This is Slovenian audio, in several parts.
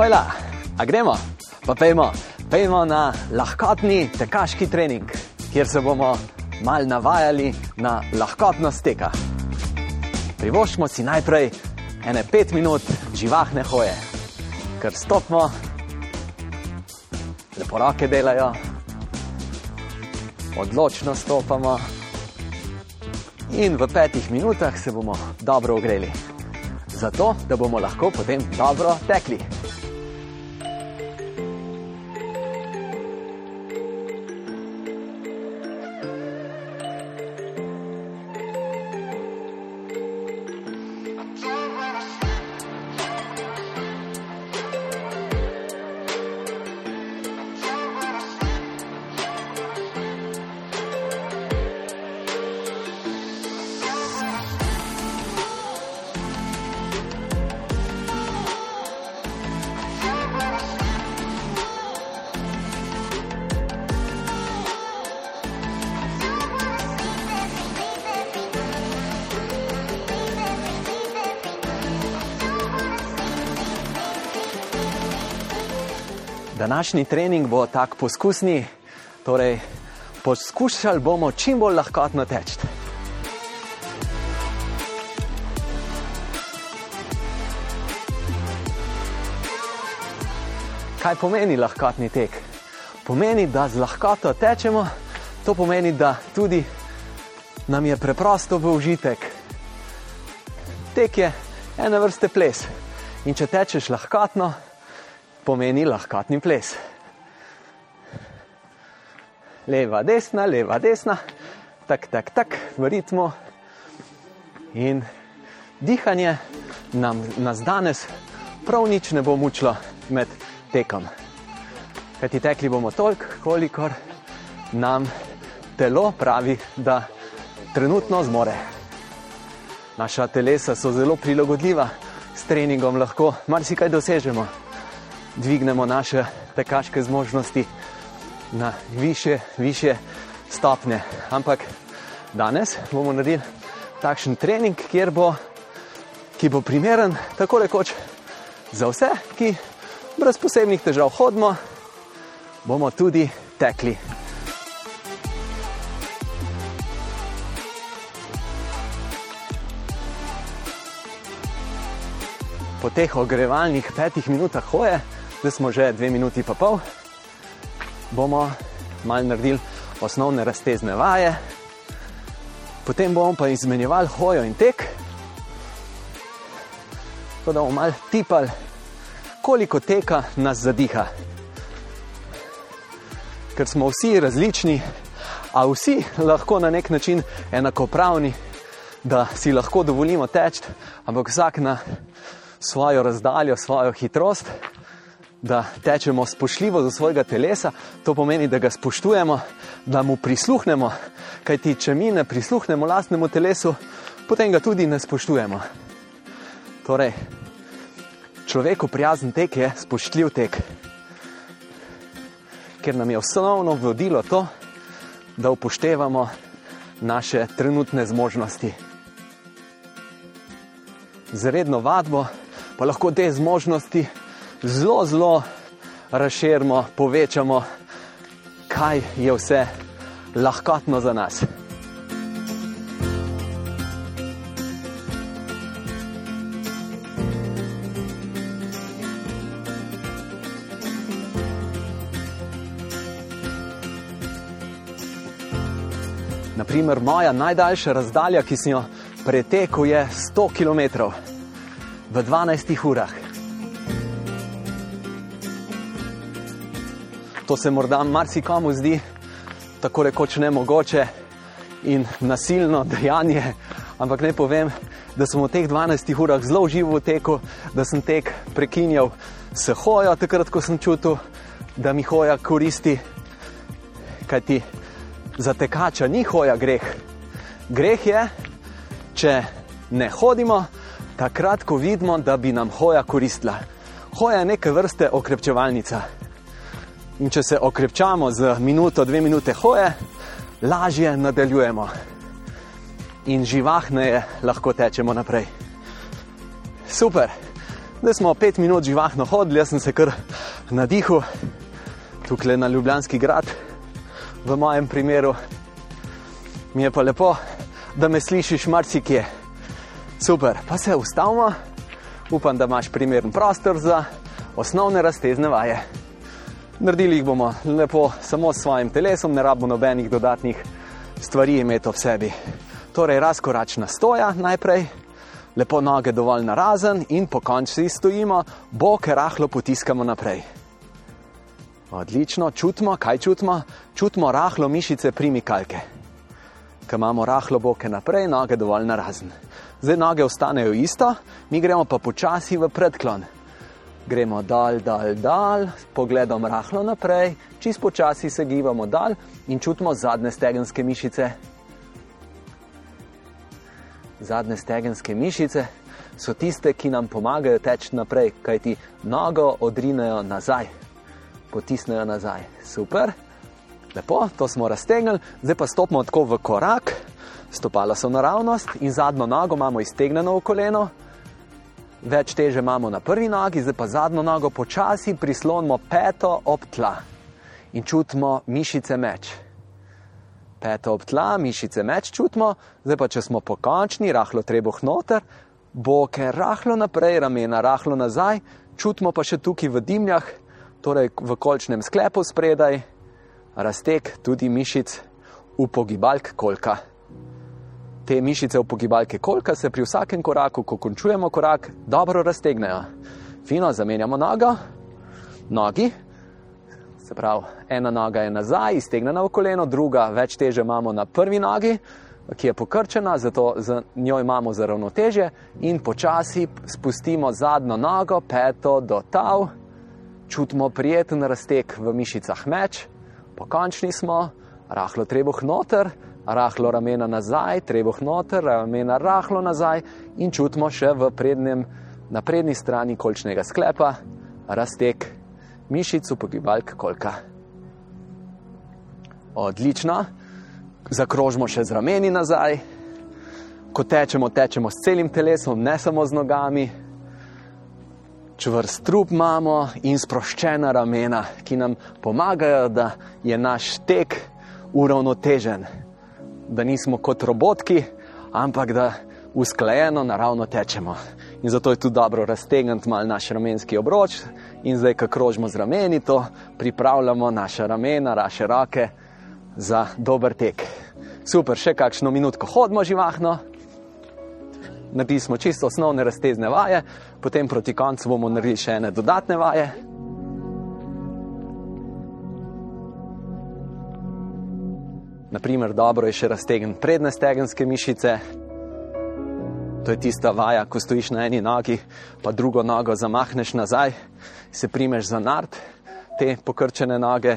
Hojla, a gremo, pa pejmo, pejmo na lahkotni tekaški trening, kjer se bomo mal navajali na lahkotnost teka. Privoščimo si najprej ene pet minut živahne hoje, ker stopimo, lepo roke delajo, odločno stopamo in v petih minutah se bomo dobro ogreli. Zato, da bomo lahko potem dobro tekli. Današnji trening bo tak poskusni, torej poskušali bomo čim bolj lahkotno teči. Kaj pomeni lahkotni tek? Pomeni, da z lahkoto tečemo, to pomeni, da tudi nam je preprosto v užitek. Tek je ena vrste ples in če tečeš lahkotno, pomeni lahkotni ples. Leva, desna, leva, desna, tak, tak, tak, v ritmu. In dihanje nam, nas danes prav nič ne bo mučilo med tekom. Kajti tekli bomo toliko, kolikor nam telo pravi, da trenutno zmore. Naša telesa so zelo prilagodljiva, s treningom lahko marsikaj dosežemo dvignemo naše tekaške zmožnosti na više, više stopne. Ampak danes bomo naredili takšen trening, bo, ki bo primeren tako rekoč za vse, ki brez posebnih težav hodimo, bomo tudi tekli. Po teh ogrevalnih petih minutah hoje zdaj smo že dve minuti pa pol, bomo malo naredili osnovne raztezne vaje, potem bomo pa izmenjevali hojo in tek, tako da bomo malo tipali, koliko teka nas zadiha. Ker smo vsi različni, a vsi lahko na nek način enakopravni, da si lahko dovolimo teči, ampak vsak na svojo razdaljo, svojo hitrost da tečemo spoštljivo do svojega telesa, to pomeni, da ga spoštujemo, da mu prisluhnemo. Kaj ti, če mi ne prisluhnemo lastnemu telesu, potem ga tudi ne spoštujemo. Torej, človeku prijazen tek je spoštljiv tek, ker nam je osnovno vodilo to, da upoštevamo naše trenutne zmožnosti. Z redno vadbo pa lahko te zmožnosti zelo, zelo razširimo, povečamo, kaj je vse lahkotno za nas. Naprimer, moja najdaljša razdalja, ki sem jo pretekel, je 100 km v 12 urah. To se morda marsikomu zdi tako rekoč ne mogoče in nasilno dejanje, ampak naj povem, da sem v teh 12 urah zelo živo v teku, da sem tek prekinjal s hojo, takrat, ko sem čutil, da mi hoja koristi, kajti za tekača ni hoja greh. Greh je, če ne hodimo, takrat, ko vidimo, da bi nam hoja koristila. Hoja je neke vrste okrepčevalnica. In če se okrepčamo z minuto, dve minute hoje, lažje nadaljujemo in živahneje lahko tečemo naprej. Super, Zdaj smo pet minut živahno hodili, jaz sem se kar nadihal, tukaj na Ljubljanski grad, v mojem primeru. Mi je pa lepo, da me slišiš marsikje. Super, pa se ustavimo, upam, da imaš primeren prostor za osnovne raztezne vaje. Naredili jih bomo lepo samo s svojim telesom, ne rabimo nobenih dodatnih stvari imeti v sebi. Torej, razkoračna stoja najprej, lepo noge dovolj narazen in po koncu stojimo, boke rahlo potiskamo naprej. Odlično, čutimo, kaj čutimo? Čutimo rahlo mišice primikalke. Ko imamo rahlo boke naprej, noge dovolj narazen. Zdaj noge ostanejo isto, mi gremo pa počasi v predklon. Gremo dal, dal, dal, pogledom rahlo naprej, čist počasi se gibamo dal in čutimo zadnje stegenske mišice. Zadnje stegenske mišice so tiste, ki nam pomagajo teči naprej, kajti nogo odrinejo nazaj, potisnejo nazaj. Super, lepo, to smo raztegnili, zdaj pa stopimo tako v korak, stopala so naravnost in zadnjo nogo imamo iztegnjeno v koleno. Več teže imamo na prvi nogi, zdaj pa zadnjo nogo počasi prislonimo peto ob tla in čutimo mišice meč peto ob tla, mišice meč čutimo, zdaj pa če smo pokončni, rahlo trebuh noter, boke rahlo naprej, ramena rahlo nazaj, čutimo pa še tukaj v dimljah, torej v kolčnem sklepu spredaj, raztek tudi mišic v pogibalk kolka. Te mišice v pogibalke kolka se pri vsakem koraku, ko končujemo korak, dobro raztegnejo. Fino zamenjamo nogo, nogi, Se pravi, ena noga je nazaj, iztegnjena v koleno, druga več teže imamo na prvi nogi, ki je pokrčena, zato z njo imamo za ravnoteže in počasi spustimo zadnjo nogo, peto do tav, čutimo prijeten raztek v mišicah meč, pokončni smo, rahlo trebuh noter, rahlo ramena nazaj, trebuh noter, ramena rahlo nazaj in čutimo še v prednjem, na prednji strani kolčnega sklepa raztek mišico pogibalk kolka. Odlično, zakrožimo še z rameni nazaj. Ko tečemo, tečemo s celim telesom, ne samo z nogami. Čvrst trup imamo in sproščena ramena, ki nam pomagajo, da je naš tek uravnotežen, da nismo kot robotki, ampak da usklajeno, naravno tečemo. In zato je tudi dobro raztegniti mal naš ramenski obroč in zdaj, ko krožimo z rameni, to pripravljamo naše ramena, naše roke za dober tek. Super, še kakšno minutko hodimo živahno. Naredili smo čisto osnovne raztezne vaje, potem proti koncu bomo naredili še ene dodatne vaje. Naprimer, dobro je še raztegniti predne stegenske mišice, To je tista vaja, ko stojiš na eni nogi, pa drugo nogo zamahneš nazaj, se primeš za nard te pokrčene noge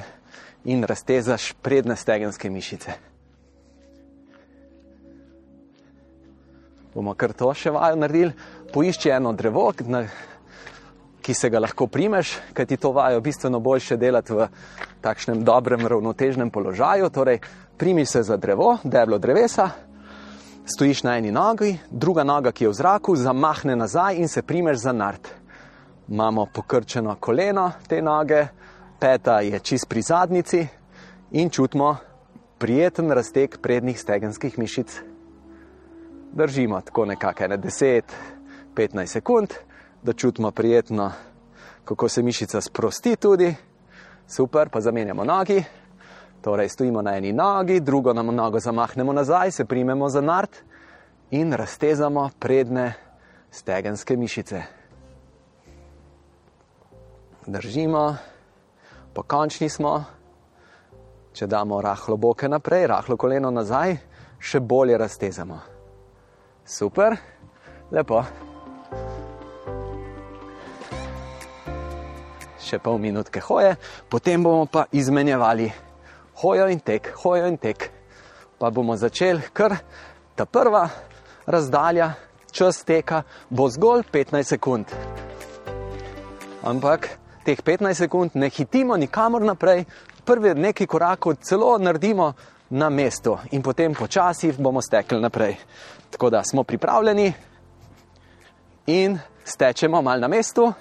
in raztezaš predne stegenske mišice. Bomo kar to še vajo naredili. Poišči eno drevo, na, ki se ga lahko primeš, kaj ti to vajo bistveno boljše delati v takšnem dobrem, ravnotežnem položaju. Torej, primi se za drevo, deblo drevesa stojiš na eni nogi, druga noga, ki je v zraku, zamahne nazaj in se primeš za nard. Imamo pokrčeno koleno te noge, peta je čist pri zadnici in čutimo prijeten raztek prednjih stegenskih mišic. Držimo tako nekako 10-15 sekund, da čutimo prijetno, kako se mišica sprosti tudi. Super, pa zamenjamo nogi. Torej, stojimo na eni nogi, drugo nam nogo zamahnemo nazaj, se primemo za nard in raztezamo predne stegenske mišice. Držimo, pokončni smo. Če damo rahlo boke naprej, rahlo koleno nazaj, še bolje raztezamo. Super, lepo. Še pol minutke hoje, potem bomo pa izmenjevali hojo in tek, hojo in tek. Pa bomo začeli kar ta prva razdalja, čas teka bo zgolj 15 sekund. Ampak teh 15 sekund ne hitimo nikamor naprej, prvi nekaj korakov celo naredimo na mestu in potem počasi bomo stekli naprej. Tako da smo pripravljeni, in stečemo mal na mestu,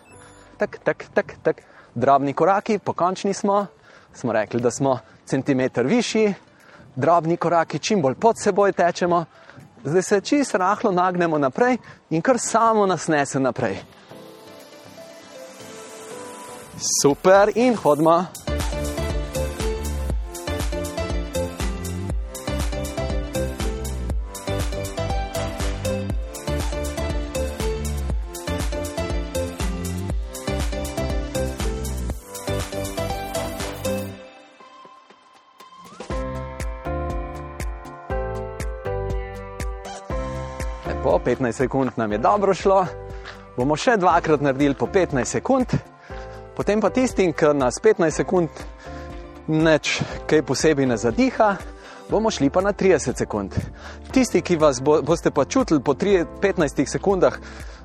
tak, tak, tak, tak. Drobni koraki, pokončni smo, smo rekli, da smo centimeter višji, drobni koraki, čim bolj pod seboj tečemo, zdaj se čisto rahlo nagnemo naprej in kar samo nas nese naprej. Super in hodimo. 15 sekund nam je dobro šlo, bomo še dvakrat naredili po 15 sekund, potem pa tistim, ki nas 15 sekund neč kaj posebej ne zadiha, bomo šli pa na 30 sekund. Tisti, ki vas bo, boste pa čutili po 3, 15 sekundah,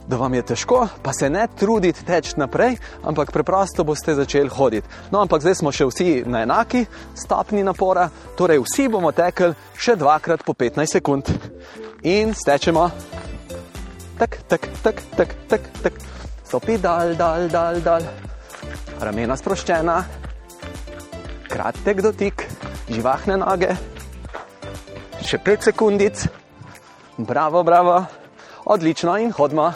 da vam je težko, pa se ne trudite teči naprej, ampak preprosto boste začeli hoditi. No, ampak zdaj smo še vsi na enaki stopni napora, torej vsi bomo tekli še dvakrat po 15 sekund in stečemo. Tak, tak, tak, tak, tak, tak. Stopi dal, dal, dal, dal. Ramena sproščena, kratek dotik, živahne noge. Še 5 sekundic, bravo, bravo, odlično in hodimo.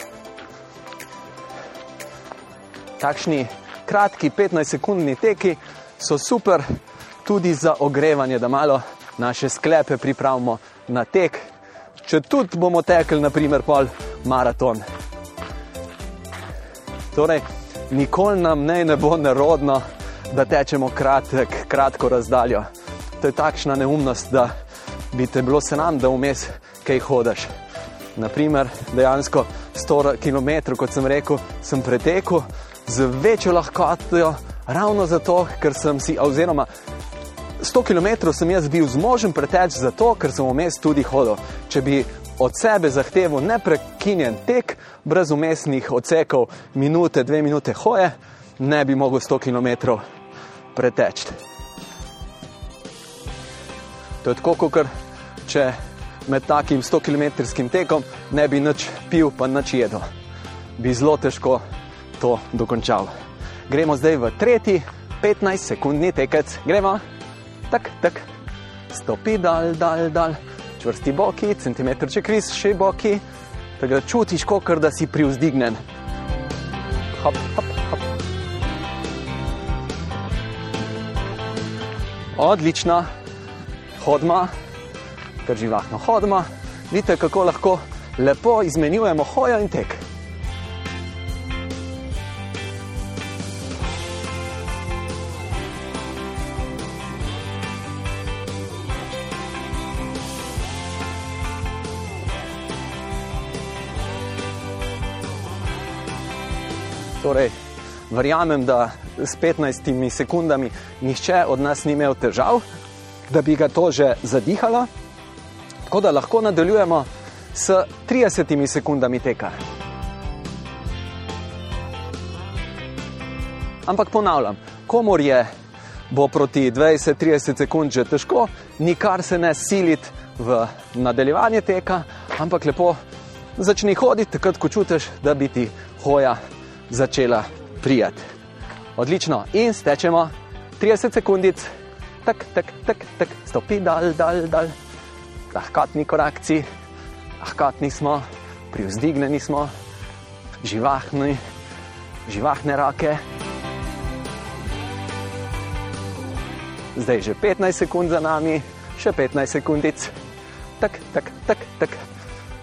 Takšni kratki 15-sekundni teki so super tudi za ogrevanje, da malo naše sklepe pripravimo na tek, če tudi bomo tekli, naprimer, pol maraton. Torej, nikoli nam ne, ne bo nerodno, da tečemo kratek, kratko razdaljo. To je takšna neumnost, da bi te bilo se nam, da vmes kaj hodaš. Naprimer, dejansko 100 km, kot sem rekel, sem pretekel z večjo lahkoto, ravno zato, ker sem si, oziroma 100 km sem jaz bil zmožen preteči zato, ker sem vmes tudi hodil. Če bi od sebe zahteval neprekinjen tek, brez umestnih odsekov, minute, dve minute hoje, ne bi mogel 100 km preteči. To je tako, kot če med takim 100 km tekom ne bi nič pil, pa nič jedel. Bi zelo težko to dokončal. Gremo zdaj v tretji 15-sekundni tekec. Gremo tak, tak, stopi dal, dal, dal, čvrsti boki, centimeter če kviz, še boki, tako da čutiš, kot da si privzdignen. Hop, hop, hop. Odlično, hodma, kar živahno hodma. Vidite, kako lahko lepo izmenjujemo hojo in tek. Torej, verjamem, da s 15 sekundami nihče od nas ni imel težav, da bi ga to že zadihalo, tako da lahko nadaljujemo s 30 sekundami teka. Ampak ponavljam, komor je bo proti 20-30 sekund že težko, nikar se ne siliti v nadaljevanje teka, ampak lepo začni hoditi, takrat, ko čutiš, da bi ti hoja začela prijati. Odlično, in stečemo 30 sekundic, tak, tak, tak, tak, stopi dal, dal, dal, lahkotni korakci, lahkotni smo, privzdigneni smo, živahni, živahne roke. Zdaj je že 15 sekund za nami, še 15 sekundic, tak, tak, tak, tak.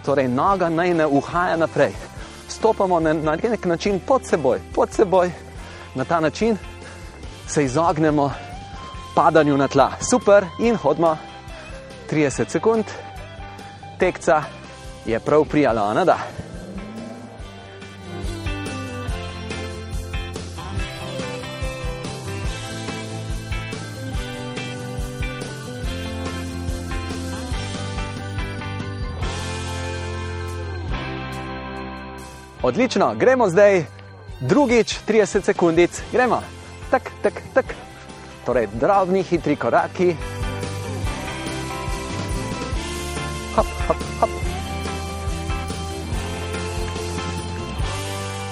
Torej, noga naj ne uhaja naprej stopamo na, na nek način pod seboj, pod seboj, na ta način se izognemo padanju na tla. Super in hodimo 30 sekund, tekca je prav prijala, ne da. Odlično, gremo zdaj drugič, 30 sekundic, gremo. Tak, tak, tak. Torej, drobni, hitri koraki. Hop, hop, hop.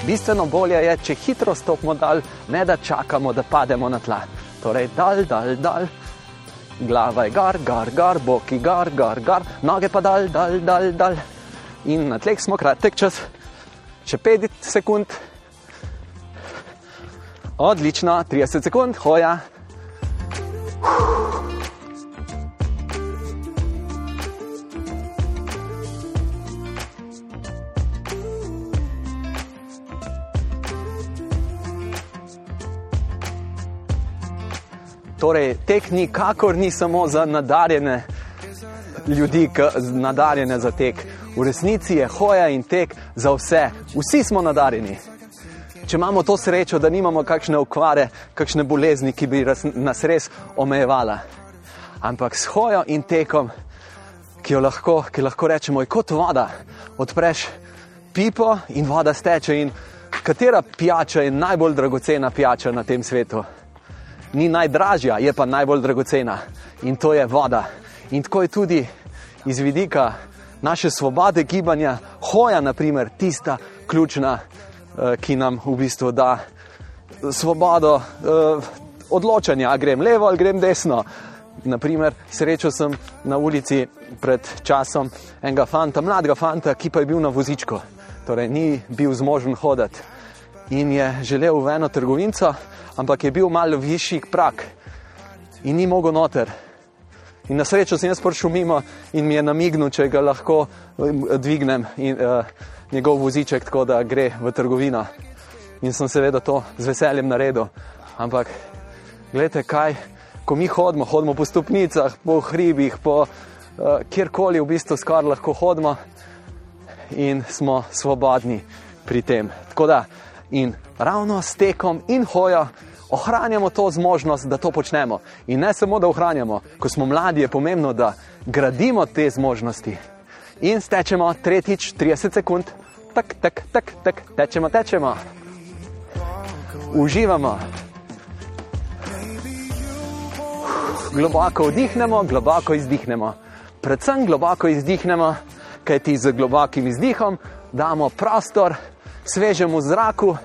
Bistveno bolje je, če hitro stopimo dal, ne da čakamo, da pademo na tla. Torej, dal, dal, dal. Glava je gar, gar, gar, boki gar, gar, gar, noge pa dal, dal, dal, dal. In na tleh smo kratek čas, še 5 sekund. Odlično, 30 sekund, hoja. Torej, tek nikakor ni samo za nadarjene ljudi, nadarjene za tek. V resnici je hoja in tek za vse. Vsi smo nadarjeni. Če imamo to srečo, da nimamo kakšne okvare, kakšne bolezni, ki bi nas res omejevala. Ampak s hojo in tekom, ki jo lahko, ki lahko rečemo, je kot voda. Odpreš pipo in voda steče. In katera pijača je najbolj dragocena pijača na tem svetu? ni najdražja, je pa najbolj dragocena in to je voda. In tako je tudi iz vidika naše svobode gibanja, hoja, naprimer, tista ključna, eh, ki nam v bistvu da svobodo eh, odločanja, ali grem levo ali grem desno. Naprimer, srečal sem na ulici pred časom enega fanta, mladega fanta, ki pa je bil na vozičku, torej ni bil zmožen hoditi in je želel v eno trgovino, ampak je bil malo višji prak in ni mogel noter. In na srečo sem jaz prišel mimo in mi je namignil, če ga lahko dvignem in uh, njegov voziček, tako da gre v trgovino. In sem seveda to z veseljem naredil. Ampak, gledite, kaj, ko mi hodimo, hodimo po stopnicah, po hribih, po uh, kjerkoli v bistvu skoraj lahko hodimo in smo svobodni pri tem. Tako da, in ravno s tekom in hojo ohranjamo to zmožnost, da to počnemo. In ne samo, da ohranjamo, ko smo mladi, je pomembno, da gradimo te zmožnosti. In stečemo tretjič, 30 sekund, tak, tak, tak, tak, tečemo, tečemo. Uživamo. Globoko vdihnemo, globoko izdihnemo. Predvsem globoko izdihnemo, kajti z globokim izdihom damo prostor svežemu zraku,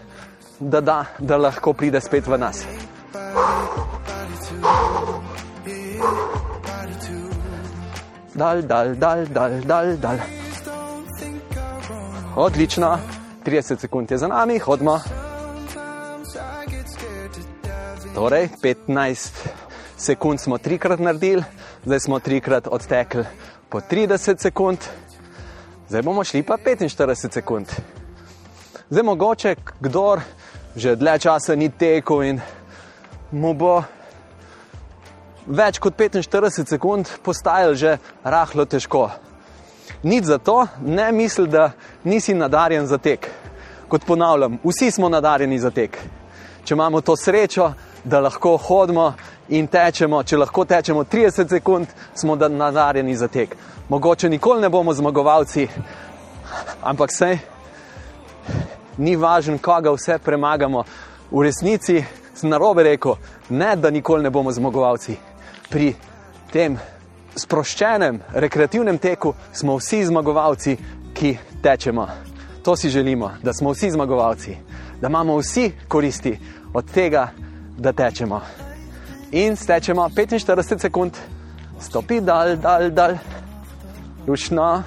da, da, da lahko pride spet v nas. Dal, dal, dal, dal, dal, dal. Odlično, 30 sekund je za nami, hodimo. Torej, 15 sekund smo trikrat naredili, zdaj smo trikrat odtekli po 30 sekund, zdaj bomo šli pa 45 sekund. Zdaj mogoče kdor že dlje časa ni tekel in mu bo več kot 45 sekund postajalo že rahlo težko. Nič za to, ne misli, da nisi nadarjen za tek. Kot ponavljam, vsi smo nadarjeni za tek. Če imamo to srečo, da lahko hodimo in tečemo, če lahko tečemo 30 sekund, smo nadarjeni za tek. Mogoče nikoli ne bomo zmagovalci, ampak sej ni važno, koga vse premagamo. V resnici sem na robe rekel, ne da nikoli ne bomo zmagovalci. Pri tem sproščenem, rekreativnem teku smo vsi zmagovalci, ki tečemo. To si želimo, da smo vsi zmagovalci, da imamo vsi koristi od tega, da tečemo. In stečemo 45 sekund, stopi dal, dal, dal, rušno,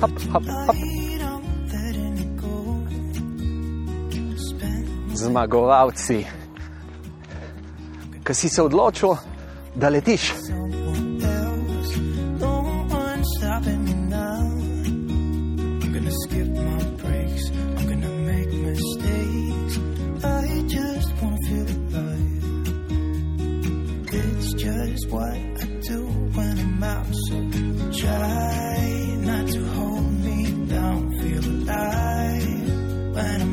hop, hop, hop. Zmagovalci, ki si se odločil, da letiš. What I do when I'm out, so try not to hold me down. Feel alive when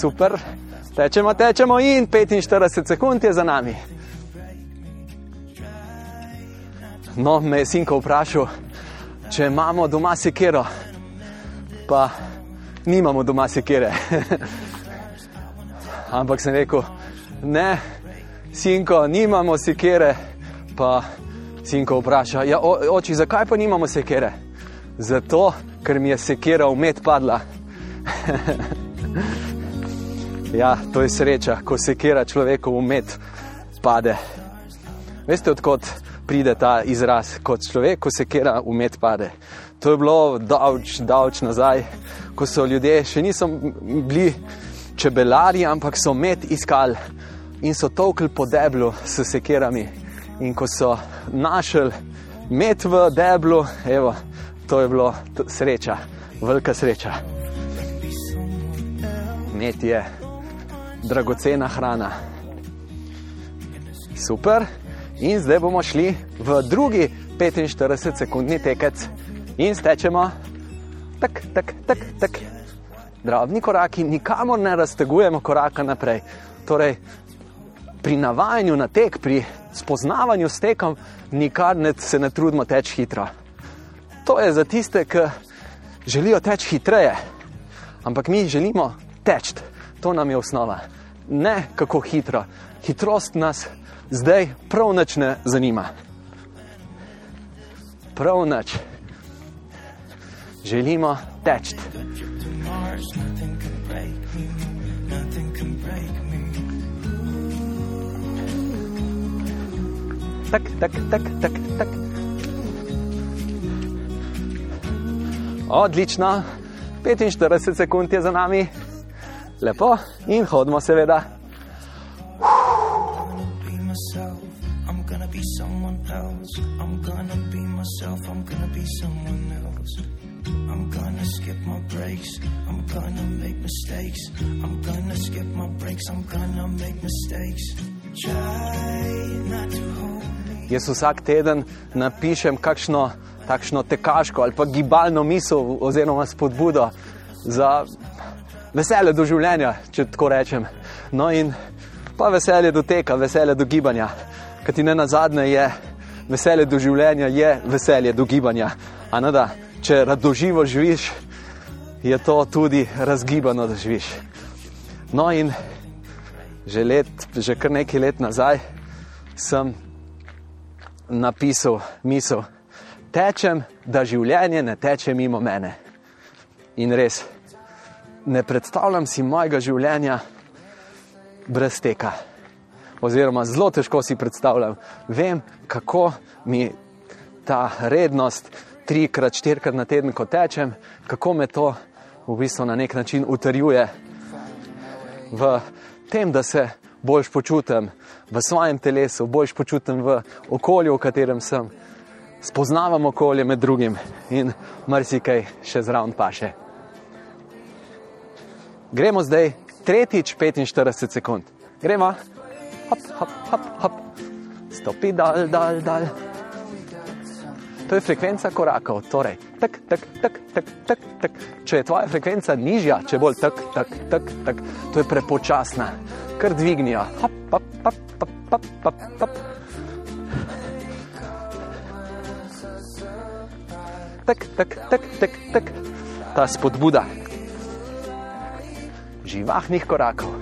Super, tečemo, tečemo in 45 sekund je za nami. No, me je sinko vprašal, če imamo doma sekero, pa nimamo doma sekere. Ampak sem rekel, ne, sinko, nimamo sekere. Pa sinko vpraša, ja, oči, zakaj pa nimamo sekere? Zato, ker mi je sekera umet padla. ja, to je sreča, ko sekera človekov umet pade. Veste, odkot pride ta izraz, kot človek, ko sekera umet pade. To je bilo davč, nazaj, ko so ljudje še niso bili čebelari, ampak so med iskali in so tolkli po deblu s sekerami. In ko so našli med v deblu, evo, to je bilo sreča, velika sreča. Med je dragocena hrana. Super. In zdaj bomo šli v drugi 45-sekundni tekec in stečemo, tako, tako, tako, tako. Drobni koraki, nikamor ne raztegujemo koraka naprej. Torej, pri navajanju na tek, pri spoznavanju s tekom, nikar ne, se ne trudimo teči hitro. To je za tiste, ki želijo teči hitreje, ampak mi želimo teči, to nam je osnova. Ne kako hitro. Hitrost nas zdaj prav nič ne zanima. Prav nič. Želimo teči. Tak, tak, tak, tak, tak. Odlično, 45 sekund je za nami, lepo in hodimo, seveda. gonna. I'm gonna skip my breaks, I'm gonna make mistakes. I'm gonna skip my breaks, I'm gonna make mistakes. Try not to hold me. Jaz vsak teden napišem kakšno takšno tekaško ali pa gibalno misel oziroma spodbudo za veselje do življenja, če tako rečem. No in pa veselje do teka, veselje do gibanja. Kaj ti ne na zadnje je veselje do življenja, je veselje do gibanja. Da, če radoživo živiš, je to tudi razgibano, da živiš. No, in že, let, že kar nekaj let nazaj sem napisal misel, tečem, da življenje ne teče mimo mene. In res, ne predstavljam si mojega življenja brez teka oziroma zelo težko si predstavljam. Vem, kako mi ta rednost, trikrat, štirikrat na teden, ko tečem, kako me to v bistvu na nek način utrjuje v tem, da se boljš počutim v svojem telesu, boljš počutim v okolju, v katerem sem. Spoznavam okolje med drugim in marsikaj še zraven paše. Gremo zdaj tretjič 45 sekund. Gremo hop, hop, hop, hop. stopi dal, dal, dal. To je frekvenca korakov, torej, tak, tak, tak, tak, tak, tak. če je tvoja frekvenca nižja, če bolj tak, tak, tak, tak, to je prepočasna, kar dvignijo. Hop, hop, hop, hop, hop, hop, hop. Tak, tak, tak, tak, tak. Ta spodbuda živahnih korakov.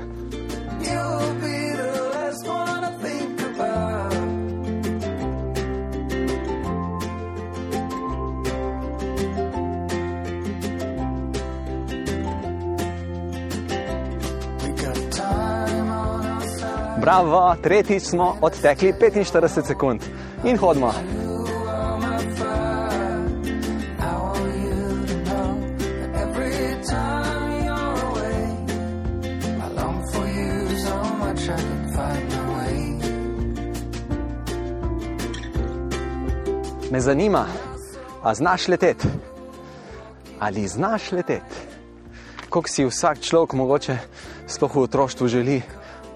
Bravo, tretjič smo odtekli 45 sekund in hodimo. Me zanima, a znaš leteti? Ali znaš leteti? Kako si vsak človek mogoče sploh v otroštvu želi?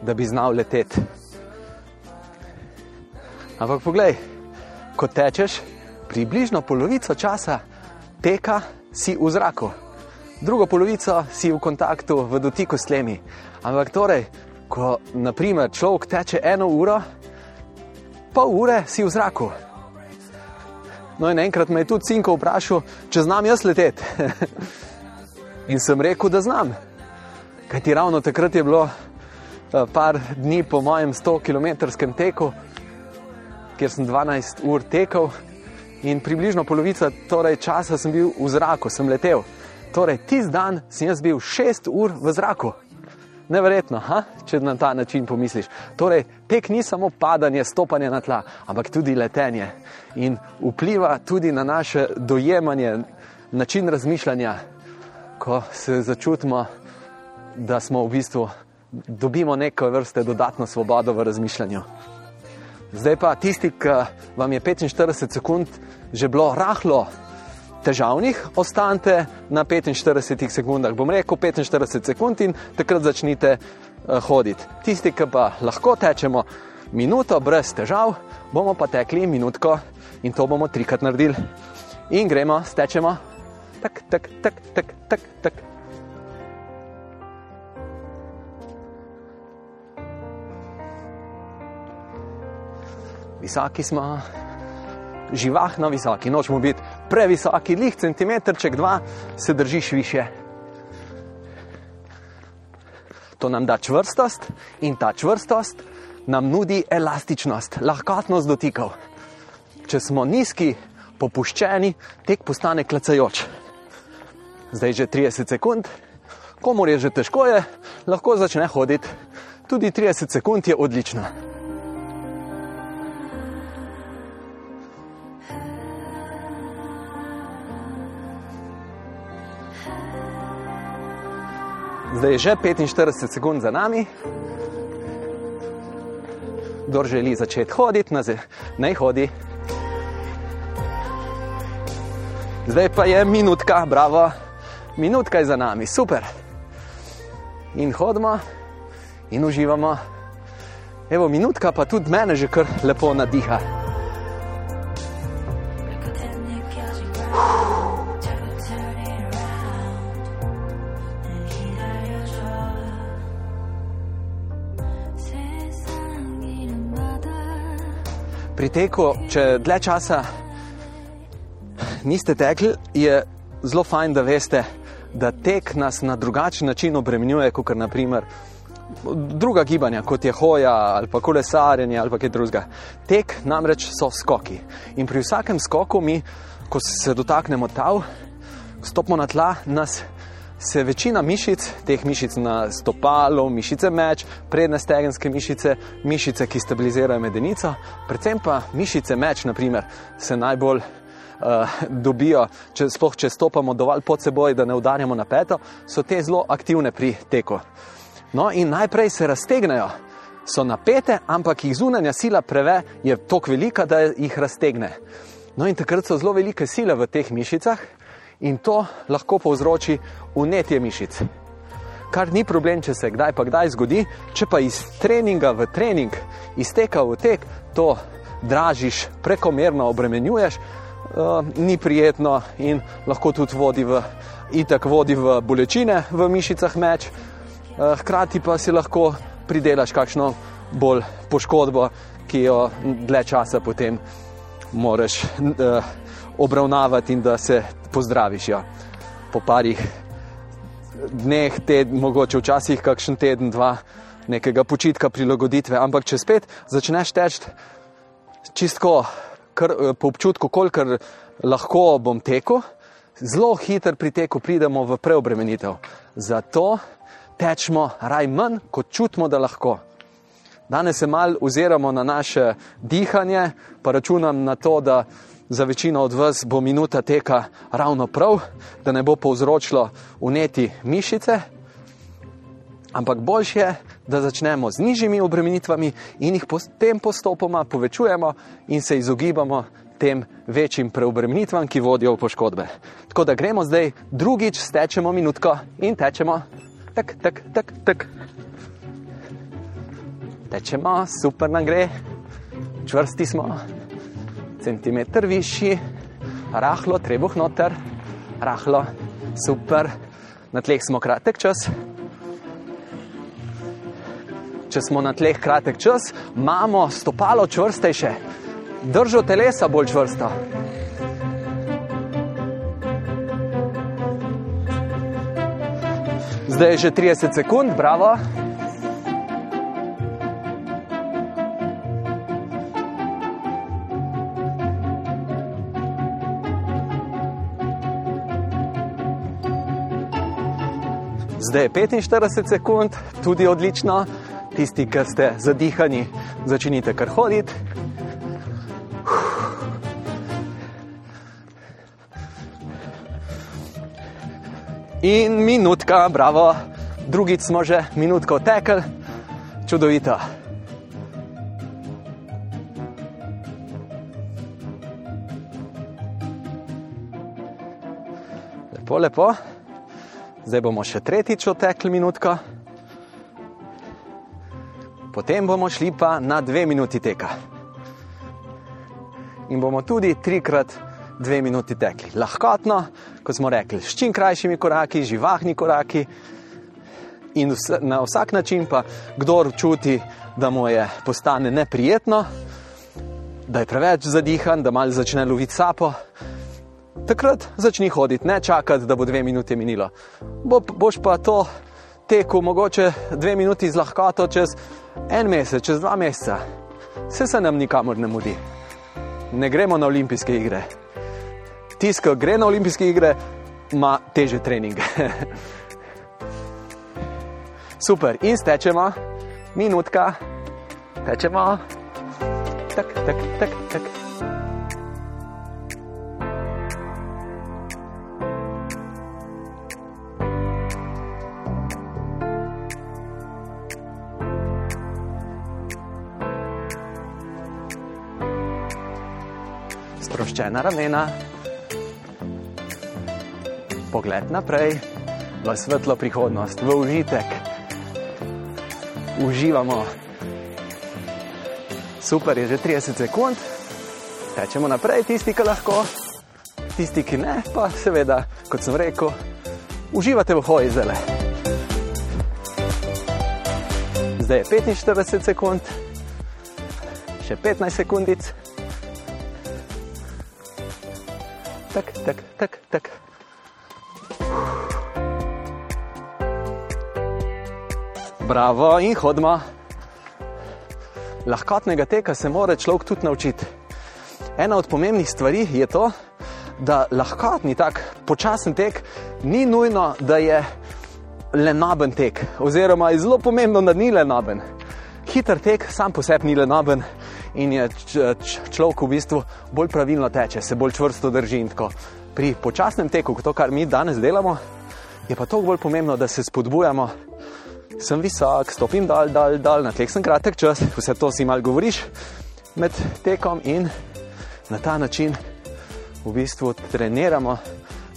da bi znal leteti. Ampak poglej, ko tečeš, približno polovico časa teka si v zraku, drugo polovico si v kontaktu, v dotiku s tlemi. Ampak torej, ko naprimer človek teče eno uro, pol ure si v zraku. No, in enkrat me je tudi Cinko vprašal, če znam jaz leteti. in sem rekel, da znam. Kaj ti ravno takrat je bilo Eh, par dni po mojem 100-kilometrskem teku, kjer sem 12 ur tekel in približno polovica torej, časa sem bil v zraku, sem letel. Torej, tisti dan sem jaz bil 6 ur v zraku. Neverjetno, ha? če na ta način pomisliš. Torej, tek ni samo padanje, stopanje na tla, ampak tudi letenje in vpliva tudi na naše dojemanje, način razmišljanja, ko se začutimo, da smo v bistvu dobimo neko vrste dodatno svobodo v razmišljanju. Zdaj pa tisti, ki vam je 45 sekund že bilo rahlo težavnih, ostanite na 45 sekundah. Bom rekel 45 sekund in takrat začnite uh, hoditi. Tisti, ki pa lahko tečemo minuto brez težav, bomo pa tekli minutko in to bomo trikrat naredili. In gremo, stečemo. Tak, tak, tak, tak, tak, tak. Visoki smo, živahno visoki, nočemo biti previsoki, lih centimetrček, dva, se držiš više. To nam da čvrstost in ta čvrstost nam nudi elastičnost, lahkotnost dotikov. Če smo nizki, popuščeni, tek postane klacajoč. Zdaj že 30 sekund, komu je že težko, je, lahko začne hoditi. Tudi 30 sekund je odlično. Zdaj je že 45 sekund za nami. Kdo želi začeti hoditi, naj hodi. Zdaj pa je minutka, bravo, minutka je za nami, super. In hodimo in uživamo. Evo, minutka pa tudi mene že kar lepo nadiha. Pri teku, če dlje časa niste tekli, je zelo fajn, da veste, da tek nas na drugačen način obremenjuje, kot naprimer druga gibanja, kot je hoja ali pa kolesarjenje ali pa kaj drugega. Tek namreč so skoki. In pri vsakem skoku mi, ko se dotaknemo tav, stopimo na tla, nas se večina mišic, teh mišic na stopalu, mišice meč, predne stegenske mišice, mišice, ki stabilizirajo medenico, predvsem pa mišice meč, naprimer, se najbolj uh, dobijo, če, sploh če stopamo dovolj pod seboj, da ne udarjamo na peto, so te zelo aktivne pri teku. No, in najprej se raztegnejo, so napete, ampak jih zunanja sila preve je tako velika, da jih raztegne. No, in takrat so zelo velike sile v teh mišicah, in to lahko povzroči unetje mišic. Kar ni problem, če se kdaj pa kdaj zgodi, če pa iz treninga v trening, iz teka v tek, to dražiš, prekomerno obremenjuješ, uh, ni prijetno in lahko tudi vodi v, itak vodi v bolečine v mišicah meč, uh, hkrati pa si lahko pridelaš kakšno bolj poškodbo, ki jo dlje časa potem moraš uh, obravnavati in da se pozdraviš. Ja. Po parih dneh, teden, mogoče včasih kakšen teden, dva, nekega počitka, prilagoditve, ampak če spet začneš teči čistko, kar, eh, po občutku, kolikor lahko bom tekel, zelo hiter pri teku pridemo v preobremenitev. Zato tečemo raj manj, kot čutimo, da lahko. Danes se mal oziramo na naše dihanje, pa računam na to, da za večino od vas bo minuta teka ravno prav, da ne bo povzročilo uneti mišice. Ampak boljše je, da začnemo z nižjimi obremenitvami in jih potem postopoma povečujemo in se izogibamo tem večjim preobremenitvam, ki vodijo v poškodbe. Tako da gremo zdaj drugič, stečemo minutko in tečemo. Tak, tak, tak, tak. Tečemo, super nam gre, čvrsti smo centimeter višji, rahlo, trebuh noter, rahlo, super, na tleh smo kratek čas. Če smo na tleh kratek čas, imamo stopalo čvrstejše, držo telesa bolj čvrsto. Zdaj je že 30 sekund, bravo. Zdaj je 45 sekund, tudi odlično. Tisti, ki ste zadihani, začnite kar hoditi. In minutka, bravo, drugič smo že minutko tekli, čudovito. Lepo, lepo. Zdaj bomo še tretjič otekli minutko, potem bomo šli pa na dve minuti teka. In bomo tudi trikrat dve minuti tekli. Lahkotno, kot smo rekli, s čim krajšimi koraki, živahni koraki. In vse, na vsak način pa, kdor čuti, da mu je postane neprijetno, da je preveč zadihan, da malo začne loviti sapo, takrat začni hoditi, ne čakati, da bo dve minuti minilo. Bo, boš pa to tekel, mogoče dve minuti z lahkoto čez en mesec, čez dva meseca. Vse se nam nikamor ne mudi. Ne gremo na olimpijske igre. Tisti, ki gre na olimpijske igre, ima teže treninge. Super, in stečemo, minutka, tečemo, tak, tak, tak, tak. Sproščena ramena, pogled naprej, v svetlo prihodnost, v užitek. Uživamo. Super, je že 30 sekund, tečemo naprej, tisti, ki lahko, tisti, ki ne, pa seveda, kot sem rekel, uživate v hoji zele. Zdaj je 45 sekund, še 15 sekundic. Tak, tak, tak. Bravo in hodimo. Lahkotnega teka se mora človek tudi naučiti. Ena od pomembnih stvari je to, da lahkotni tak počasen tek ni nujno, da je lenoben tek, oziroma je zelo pomembno, da ni lenoben. Hiter tek sam po sebi ni lenoben in je človek v bistvu bolj pravilno teče, se bolj čvrsto drži. Pri počasnem teku, to, kar mi danes delamo, je pa toliko bolj pomembno, da se spodbujamo. Sem visok, stopim dol, dol, dol, na tleh sem kratek čas, vse to si mal govoriš med tekom in na ta način v bistvu treniramo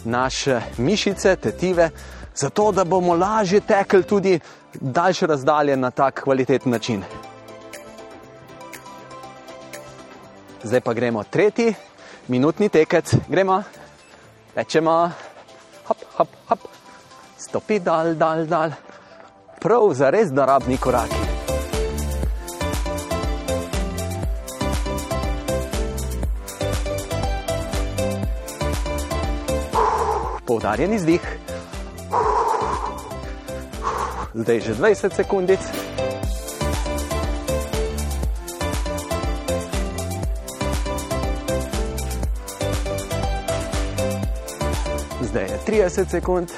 naše mišice, tetive, zato da bomo lažje tekli tudi daljše razdalje na tak kvaliteten način. Zdaj pa gremo tretji, minutni tekec, gremo, rečemo, hop, hop, hop, stopi dal, dal, dal, prav za res narabni koraki. Poudarjen izdih. Zdaj že 20 sekundic. Zdaj je 30 sekund.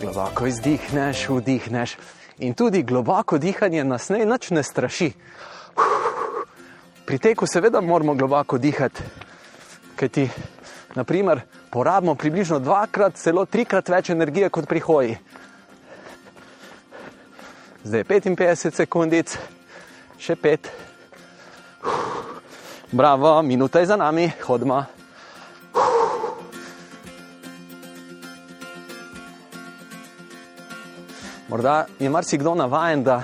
Globoko izdihneš, vdihneš. In tudi globoko dihanje nas ne nič ne straši. Pri teku seveda moramo globoko dihati, kajti naprimer, porabimo približno dvakrat, celo trikrat več energije kot pri hoji. Zdaj je 55 sekundic, še pet. Bravo, minuta je za nami, hodimo. Morda je marsikdo navaden, da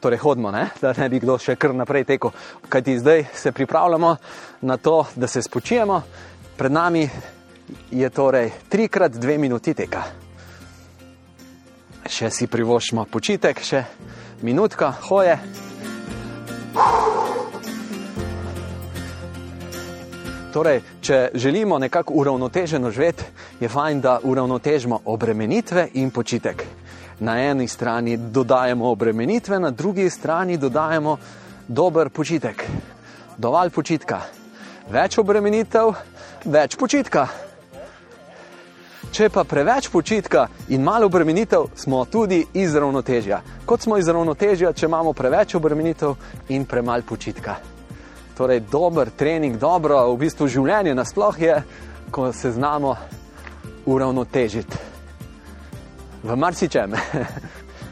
torej hodimo, ne? da ne bi kdo še kar naprej tekel. Kajti zdaj se pripravljamo na to, da se spočijemo. Pred nami je torej trikrat dve minuti teka. Še si privoščimo počitek, še minutka hoje. Torej, če želimo nekako uravnoteženo živeti, je fajn, da uravnotežimo obremenitve in počitek. Na eni strani dodajemo obremenitve, na drugi strani dodajemo dober počitek. Dovolj počitka. Več obremenitev, več počitka. Če pa preveč počitka in malo obremenitev, smo tudi iz ravnotežja. Kot smo iz ravnotežja, če imamo preveč obremenitev in premalo počitka. Torej, dober trening, dobro v bistvu življenje nasploh je, ko se znamo uravnotežiti. V marsičem.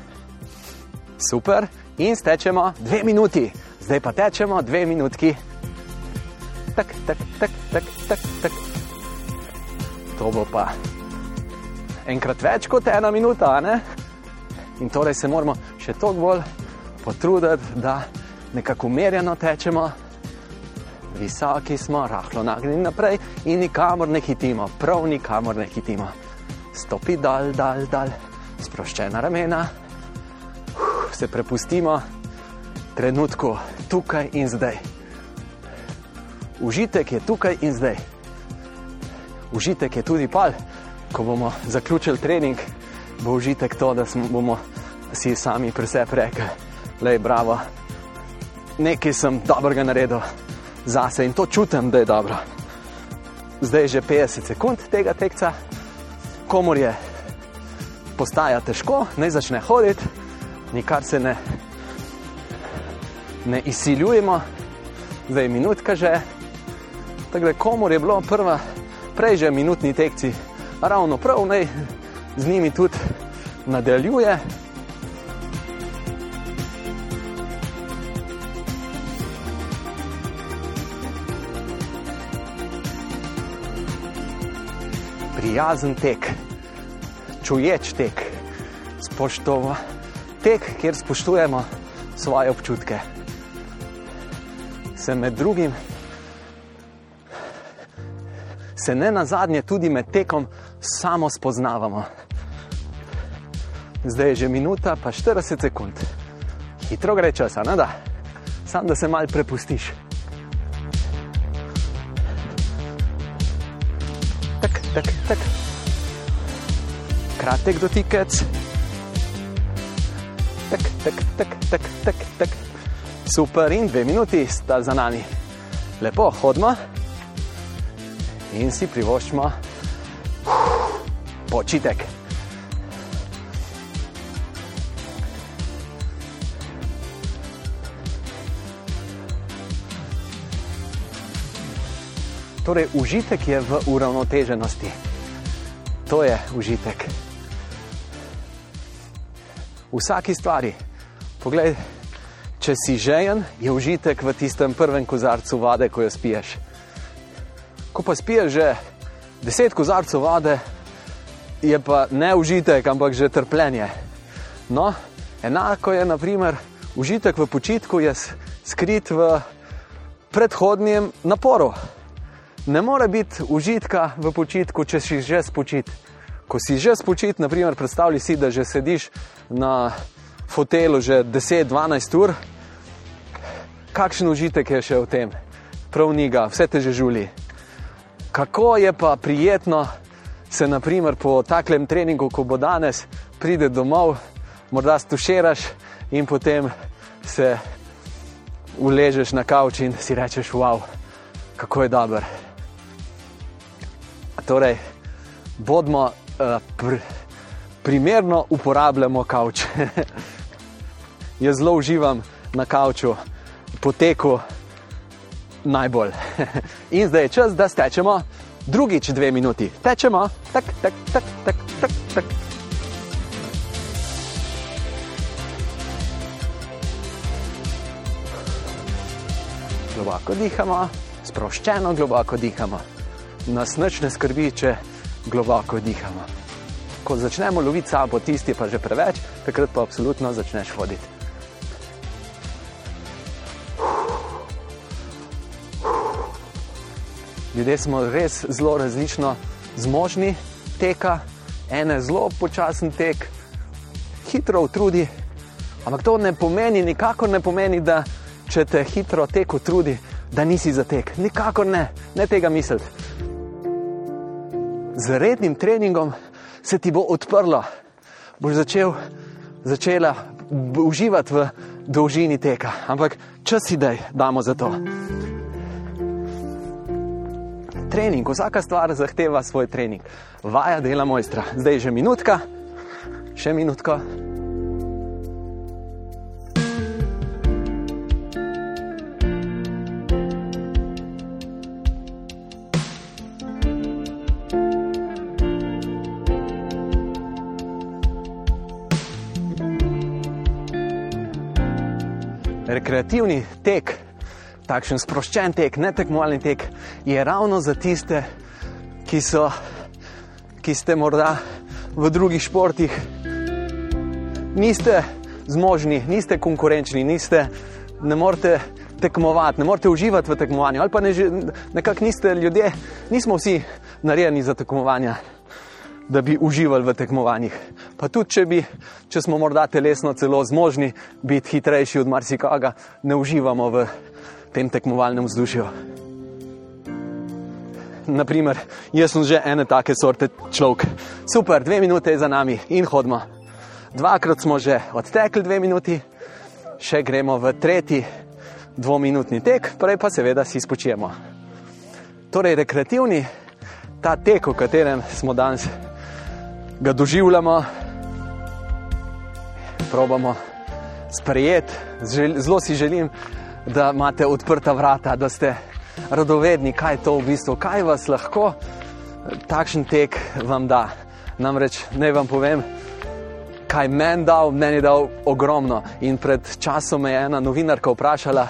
Super, in stečemo dve minuti, zdaj pa tečemo dve minutki. Tak, tak, tak, tak, tak, tak. To bo pa enkrat več kot ena minuta, ne? In torej se moramo še toliko bolj potruditi, da nekako umirjeno tečemo, visoki smo, rahlo nagnjeni naprej in nikamor ne hitimo, prav nikamor ne hitimo. Stopi dal, dal, dal, sproščena ramena, se prepustimo trenutku, tukaj in zdaj. Užitek je tukaj in zdaj. Užitek je tudi pal, ko bomo zaključili trening, bo užitek to, da smo, bomo si sami pri sebi rekli, je bravo, nekaj sem dobrega naredil zase in to čutim, da je dobro. Zdaj je že 50 sekund tega tekca, komor je postaja težko, naj začne hoditi, nikar se ne, ne izsiljujemo, zdaj je minutka že. Tako da komor je bilo prva, prej že minutni tekci ravno prav, naj z njimi tudi nadaljuje. Prijazen tek, čuječ tek, spoštova tek, kjer spoštujemo svoje občutke. Se med drugim se ne na zadnje tudi med tekom samo spoznavamo. Zdaj je že minuta, pa 40 sekund. Hitro gre čas, ne da? Sam da se mal prepustiš. Tak, tak. Kratek dotikec. Tak, tak, tak, tak, tak, tak. Super, in dve minuti sta za nami. Lepo, hodimo in si privoščimo počitek. Torej, užitek je v uravnoteženosti. To je užitek. V vsaki stvari. Poglej, če si žejen, je užitek v tistem prvem kozarcu vode, ko jo spiješ ko pa spiješ že deset kozarcev vode, je pa ne užitek, ampak že trpljenje. No, enako je, naprimer, užitek v počitku je skrit v predhodnem naporu. Ne more biti užitka v počitku, če si že spočit. Ko si že spočit, naprimer, predstavljaj si, da že sediš na fotelu že 10-12 ur, kakšen užitek je še v tem? Prav njega, vse te že žuli kako je pa prijetno se, naprimer, po takem treningu, ko bo danes, pride domov, morda stuširaš in potem se uležeš na kavč in si rečeš, wow, kako je dober. Torej, bodimo uh, pr primerno uporabljamo kavč. Jaz zelo uživam na kavču, poteku najbolj. In zdaj je čas, da stečemo drugič dve minuti. Tečemo, tak, tak, tak, tak, tak. tak. Globoko dihamo, sproščeno globoko dihamo. Nas nič ne skrbi, če globoko dihamo. Ko začnemo loviti sabo, tisti pa že preveč, takrat pa absolutno začneš hoditi. Ljudje smo res zelo različno zmožni teka, ene zelo počasen tek, hitro utrudi. Ampak to ne pomeni, nikakor ne pomeni, da če te hitro tek utrudi, da nisi za tek. Nikakor ne, ne tega misliti. Z rednim treningom se ti bo odprlo, boš začel, začela uživati v dolžini teka. Ampak čas si, da damo za to. trening, vsaka stvar zahteva svoj trening. Vaja dela mojstra. Zdaj je že minutka, še minutka. Rekreativni tek, takšen sproščen tek, ne tekmovalni tek, je ravno za tiste, ki, so, ki ste morda v drugih športih, niste zmožni, niste konkurenčni, niste, ne morete tekmovati, ne morete uživati v tekmovanju. Ali pa ne, nekako niste ljudje, nismo vsi narejeni za tekmovanja, da bi uživali v tekmovanjih. Pa tudi, če, bi, če smo morda telesno celo zmožni biti hitrejši od marsikoga, ne uživamo v tem tekmovalnem vzdušju. Naprimer, jaz sem že ene take sorte človek. Super, dve minute je za nami in hodimo. Dvakrat smo že odtekli dve minuti, še gremo v tretji dvominutni tek, prej pa seveda si spočijemo. Torej, rekreativni ta tek, v katerem smo danes, ga doživljamo, probamo sprejeti. Zelo si želim, da imate odprta vrata, da ste radovedni, kaj je to v bistvu, kaj vas lahko takšen tek vam da. Namreč naj vam povem, kaj meni dal, meni dal ogromno. In pred časom me je ena novinarka vprašala,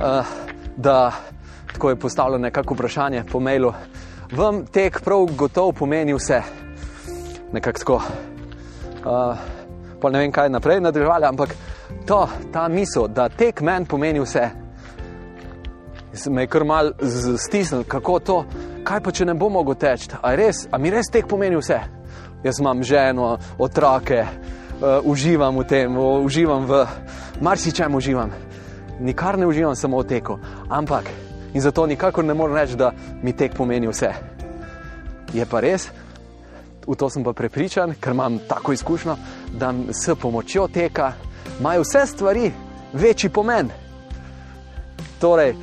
uh, da tako je postavljeno nekako vprašanje po mailu. Vam tek prav gotovo pomeni vse. Nekako tako. Uh, pa ne vem, kaj naprej nadaljevali, ampak to, ta misel, da tek meni pomeni vse. Me je kar mal stisnil, kako to, kaj pa če ne bom mogel teči. A, a mi res tek pomeni vse? Jaz imam ženo, otroke, uh, uživam v tem, uh, uživam v marsičem, uživam. Nikar ne uživam samo v teku, ampak in zato nikakor ne morem reči, da mi tek pomeni vse. Je pa res, v to sem pa prepričan, ker imam tako izkušnjo, da s pomočjo teka imajo vse stvari večji pomen. Torej,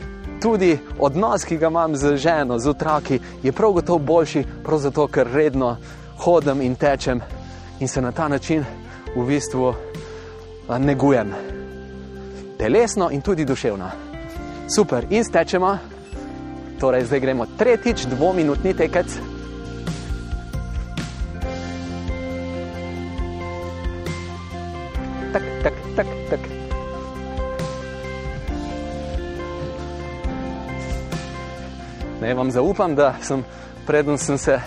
tudi odnos, ki ga imam z ženo, z otroki, je prav gotovo boljši, prav zato, ker redno hodim in tečem in se na ta način v bistvu negujem. Telesno in tudi duševno. Super, in stečemo. Torej, zdaj gremo tretjič, dvominutni tekec. Ne, vam zaupam, da sem, preden sem se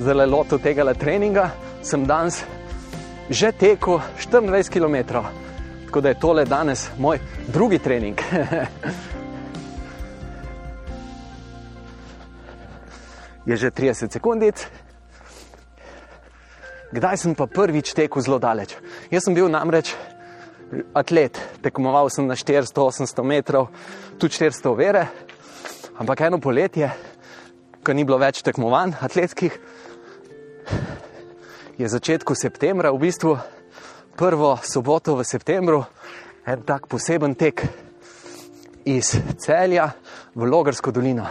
zelo lotil tega treninga, sem danes že tekel 24 km. Tako da je tole danes moj drugi trening. je že 30 sekundic. Kdaj sem pa prvič tekel zelo daleč? Jaz sem bil namreč atlet, tekmoval sem na 400-800 metrov, tudi 400 vere, ampak eno poletje, ko ni bilo več tekmovanj atletskih, je začetku septembra, v bistvu prvo soboto v septembru, en tak poseben tek iz celja v Logarsko dolino.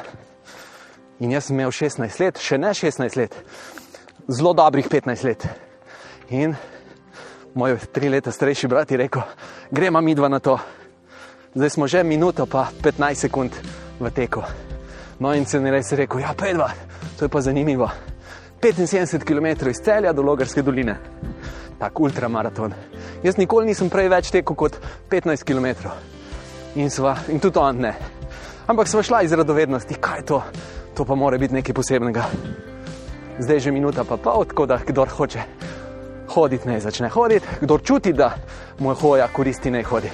In jaz sem imel 16 let, še ne 16 let, zelo dobrih 15 let. In moj tri leta starejši brat je rekel, gremo mi dva na to. Zdaj smo že minuto, pa 15 sekund v teku. No in se ne res rekel, ja, pa dva, to je pa zanimivo. 75 km iz celja do Logarske doline, tak ultramaraton. Jaz nikoli nisem prej več tekel kot 15 km. In, sva, in tudi on ne. Ampak smo šla iz radovednosti, kaj je to, to pa mora biti nekaj posebnega zdaj že minuta pa pol, tako da kdo hoče hoditi, naj začne hoditi, kdo čuti, da mu je hoja koristi, naj hodi.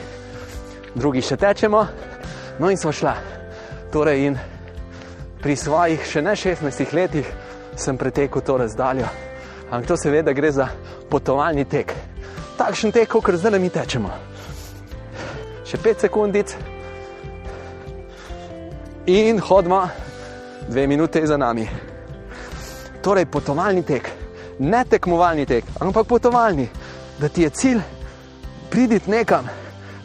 Drugi še tečemo, no in smo šla. Torej, in pri svojih še ne 16 letih sem pretekel to razdaljo. Ampak to seveda gre za potovalni tek. Takšen tek, kot zdaj le mi tečemo. Še 5 sekundic in hodimo, dve minute za nami. Torej, potovalni tek, ne tekmovalni tek, ampak potovalni, da ti je cilj priditi nekam,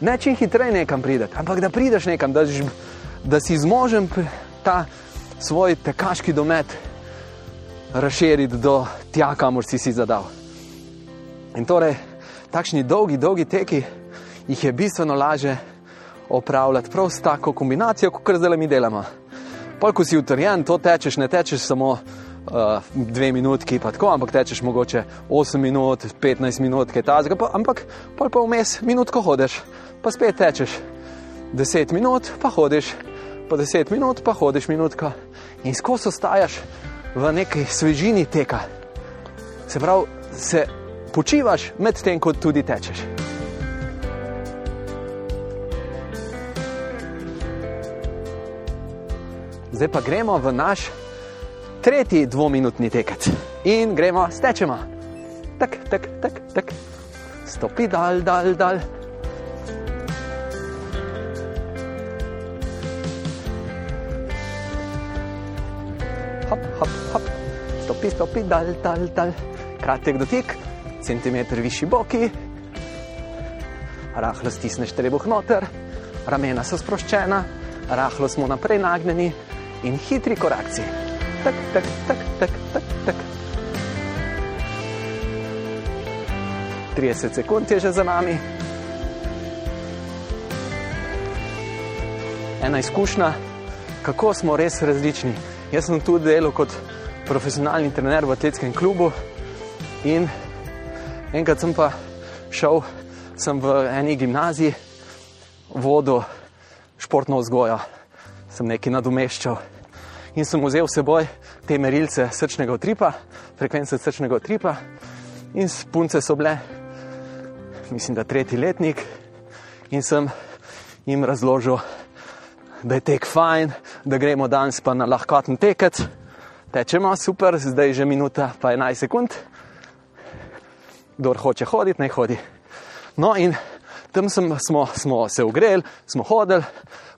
ne čim hitreje nekam prideti, ampak da prideš nekam, da, da si zmožen ta svoj tekaški domet razširiti do tja, kamor si si zadal. In torej, takšni dolgi, dolgi teki jih je bistveno lažje opravljati prav s tako kombinacijo, kot zdaj mi delamo. Pol, ko si utrjen, to tečeš, ne tečeš samo uh, dve minutki, pa tako, ampak tečeš mogoče 8 minut, 15 minut, kaj tazga, pa, ampak pol pa vmes minutko hodiš, pa spet tečeš 10 minut, pa hodiš, pa 10 minut, pa hodiš minutko in skozi ostajaš v neki svežini teka. Se pravi, se počivaš med tem, ko tudi tečeš. Zdaj pa gremo v naš tretji dvominutni tekec in gremo stečemo. Tak, tak, tak, tak. Stopi dal, dal, dal. Stopi, dal, dal, dal. Kratek dotik, centimeter višji boki, rahlo stisneš trebuh noter, ramena so sproščena, rahlo smo naprej nagnjeni in hitri korakci. Tak, tak, tak, tak, tak, tak. 30 sekund je že za nami. Ena izkušnja, kako smo res različni. Jaz sem tudi delal kot profesionalni trener v atletskem klubu. In enkrat sem pa šel sem v eni gimnaziji, vodo, športno vzgojo, sem nekaj nadomeščal. In sem vzel s seboj te merilce srčnega utripa, frekvence srčnega utripa. In punce so bile, mislim, da tretji letnik. In sem jim razložil, da je tek fajn, da gremo danes pa na lahkoten tekec. Tečemo, super, zdaj je že minuta, pa 11 sekund. Kdo hoče hoditi, naj hodi. No, in tam sem, smo, smo se ugreli, smo hodili,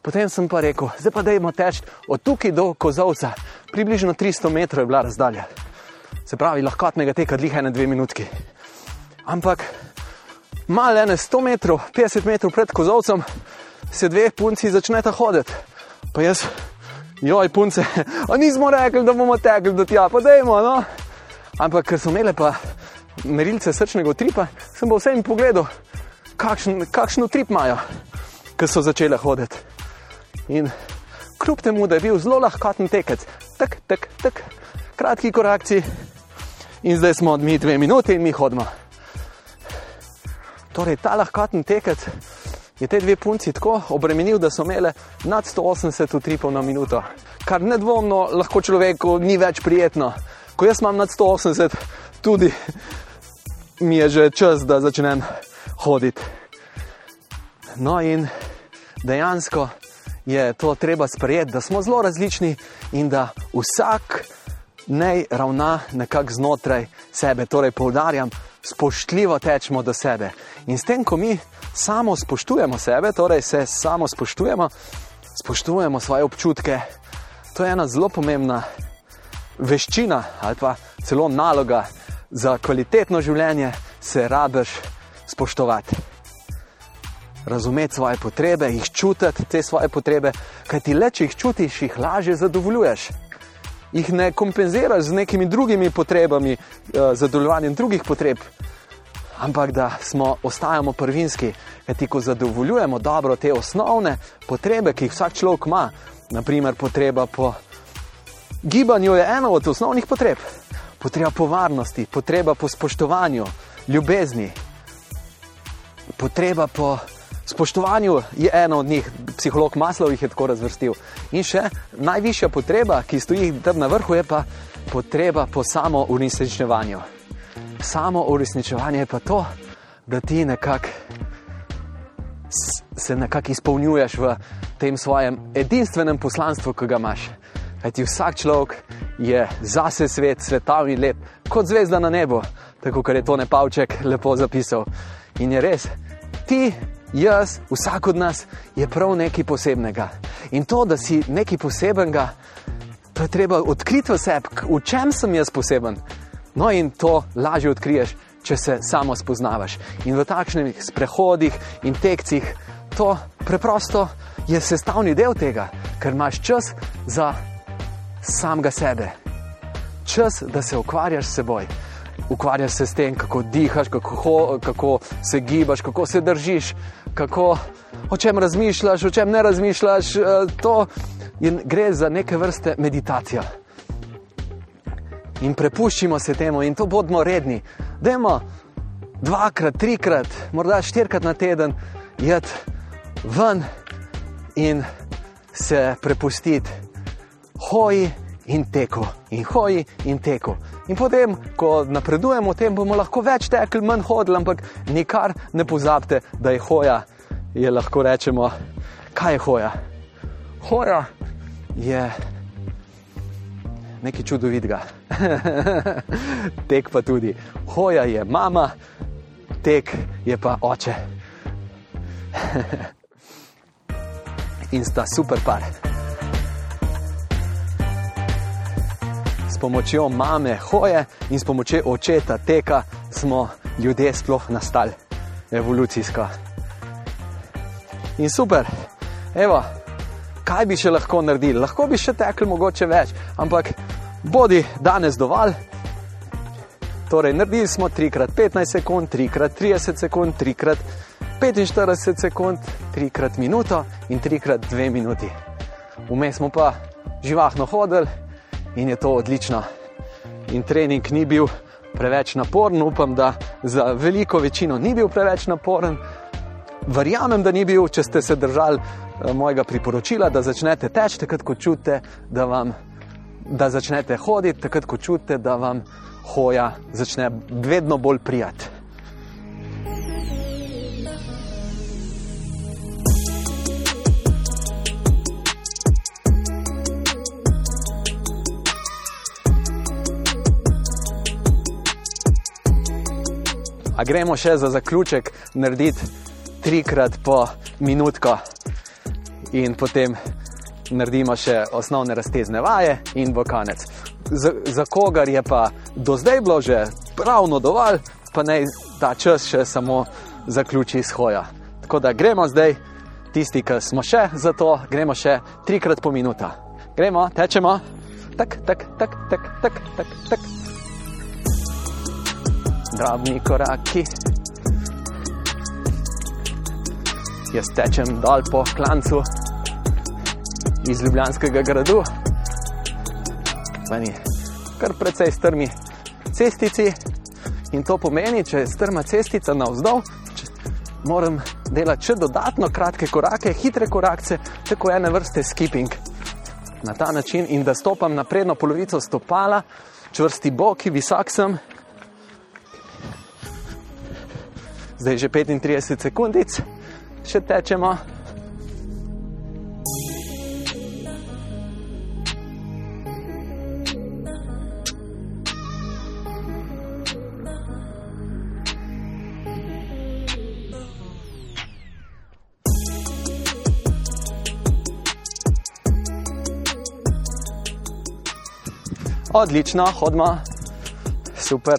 potem sem pa rekel, zdaj pa dajmo teči od tukaj do kozovca, približno 300 metrov je bila razdalja. Se pravi, lahkotnega teka dliha na dve minutki. Ampak malo ene 100 metrov, 50 metrov pred kozovcem se dve punci začneta hoditi. Pa jaz, joj, punce, a nismo rekli, da bomo tekli do tja, pa dajmo, no. Ampak ker so imele pa merilce srčnega utripa, sem pa vsem pogledal, kakšen, kakšen utrip imajo, ker so začele hoditi. In kljub temu, da je bil zelo lahkoten tekec, tak, tak, tak, kratki korakci, in zdaj smo mi dve minuti in mi hodimo. Torej, ta lahkoten tekec je te dve punci tako obremenil, da so imele nad 180 utripov na minuto, kar nedvomno lahko človeku ni več prijetno. Ko jaz imam nad 180, tudi mi je že čas, da začnem hoditi. No, in dejansko je to treba sprejeti, da smo zelo različni in da vsak naj ravna nekako znotraj sebe. Torej, poudarjam, spoštljivo tečemo do sebe. In s tem, ko mi samo spoštujemo sebe, torej se samo spoštujemo, spoštujemo svoje občutke, to je ena zelo pomembna veščina ali pa celo naloga za kvalitetno življenje, se rabiš spoštovati. Razumeti svoje potrebe, jih čutiti, te svoje potrebe, kaj ti le, če jih čutiš, jih lažje zadovoljuješ. Jih ne kompenziraš z nekimi drugimi potrebami, eh, zadovoljevanjem drugih potreb, ampak da smo, ostajamo prvinski, kajti ko zadovoljujemo dobro te osnovne potrebe, ki jih vsak človek ima, naprimer potreba po gibanju je ena od osnovnih potreb, potreba po varnosti, potreba po spoštovanju, ljubezni, potreba po spoštovanju je ena od njih, psiholog Maslov jih je tako razvrstil. In še najvišja potreba, ki stoji tam na vrhu, je pa potreba po samo uresničevanju. Samo uresničevanje je pa to, da ti nekako se nekako izpolnjuješ v tem svojem edinstvenem poslanstvu, ki ga imaš. Kajti vsak človek je zase svet, svetovni lep, kot zvezda na nebu, tako kot je to Nepavček lepo zapisal. In je res, ti, jaz, vsak od nas je prav nekaj posebnega. In to, da si nekaj posebenega, to je treba odkriti v sebi, v čem sem jaz poseben. No, in to lažje odkriješ, če se samo spoznavaš. In v takšnih sprehodih in tekcih to preprosto je sestavni del tega, ker imaš čas za samega sebe. Čas, da se ukvarjaš s seboj. Ukvarjaš se s tem, kako dihaš, kako, ho, kako se gibaš, kako se držiš, kako, o čem razmišljaš, o čem ne razmišljaš. Eh, to je, gre za neke vrste meditacijo. In prepuščimo se temu, in to bodimo redni. Dajmo dvakrat, trikrat, morda štirikrat na teden jeti ven in se prepustiti hoji in teku, in hoji in teku. In potem, ko napredujemo, tem bomo lahko več tekli, manj hodili, ampak nikar ne pozabite, da je hoja, je lahko rečemo, kaj je hoja. Hoja je nekaj čudovitega. tek pa tudi. Hoja je mama, tek je pa oče. In sta super par. S pomočjo mame hoje in s pomočjo očeta teka smo ljudje sploh nastali, evolucijsko. In super, evo, kaj bi še lahko naredili? Lahko bi še tekli mogoče več, ampak bodi danes dovolj. Torej, naredili smo 3x15 sekund, 3x30 sekund, 3x45 sekund, 3x minuto in 3x2 minuti. Vmes smo pa živahno hodili in je to odlično. In trening ni bil preveč naporen, upam, da za veliko večino ni bil preveč naporen. Verjamem, da ni bil, če ste se držali eh, mojega priporočila, da začnete teči, takrat ko čutite, da, vam, da začnete hoditi, takrat ko čutite, da vam hoja začne vedno bolj prijati. A gremo še za zaključek narediti trikrat po minutko in potem naredimo še osnovne raztezne vaje in bo konec. Za, za kogar je pa do zdaj bilo že pravno dovolj, pa naj ta čas še samo zaključi shoja. Tako da gremo zdaj, tisti, ki smo še za to, gremo še trikrat po minuta. Gremo, tečemo, tak, tak, tak, tak, tak, tak. tak drobni koraki. Jaz tečem dol po klancu iz Ljubljanskega gradu, meni kar precej strmi cestici in to pomeni, če je strma cestica navzdol, moram delati še dodatno kratke korake, hitre korakce, tako ene vrste skipping. Na ta način in da stopam na prednjo polovico stopala, čvrsti boki, visok sem, zdaj že 35 sekundic, še tečemo. Odlično, hodimo, super.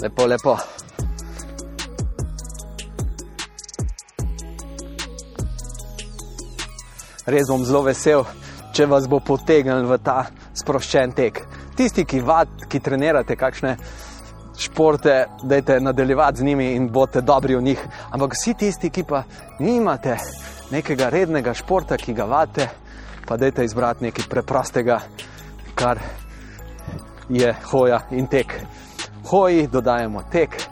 Lepo, lepo. Res bom zelo vesel, če vas bo potegnil v ta sproščen tek. Tisti, ki, vad, ki trenirate kakšne športe, dajte nadaljevati z njimi in boste dobri v njih. Ampak vsi tisti, ki pa nimate nekega rednega športa, ki ga vate, pa dajte izbrati nekaj preprostega, kar je hoja in tek hoji, dodajemo tek,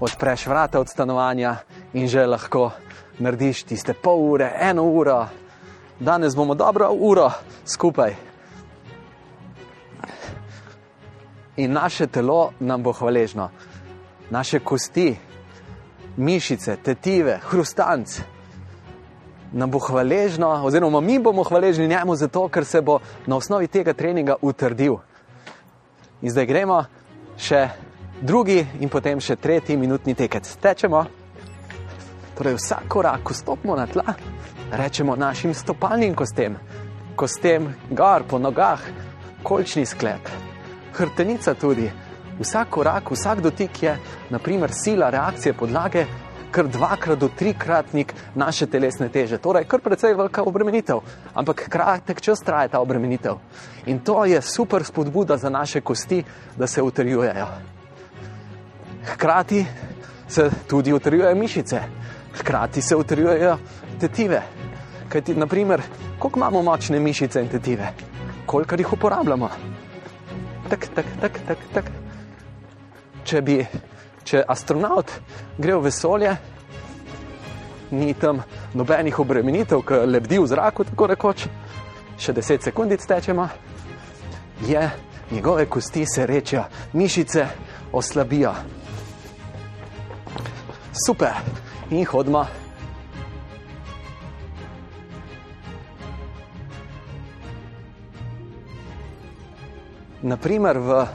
odpreš vrata od stanovanja in že lahko narediš tiste pol ure, eno uro. Danes bomo dobro uro skupaj. In naše telo nam bo hvaležno, naše kosti, mišice, tetive, hrustanc. Nam bo hvaležno, oziroma mi bomo hvaležni njemu, zato ker se bo na osnovi tega treninga utrdil. In zdaj gremo še drugi in potem še tretji minutni tekec. Tečemo. Torej, vsak korak, ko stopimo na tla, rečemo našim stopalnim kostem, kostem gor po nogah, kolčni sklep, hrtenica tudi, Vsak korak, vsak dotik je, naprimer, sila reakcije podlage, kar dvakrat do trikratnik naše telesne teže. Torej, kar precej velika obremenitev, ampak kratek čas traja ta obremenitev. In to je super spodbuda za naše kosti, da se utrjujejo. Hkrati se tudi utrjujejo mišice, hkrati se utrjujejo tetive. Kaj ti, naprimer, koliko imamo močne mišice in tetive, koliko jih uporabljamo? Tak, tak, tak, tak, tak. Če bi če astronaut gre v vesolje, ni tam nobenih obremenitev, ki lebdi v zraku, tako rekoč, še 10 sekund tečemo, je njegove kosti se rečijo, mišice oslabijo. Super, in hodimo. Naprimer, v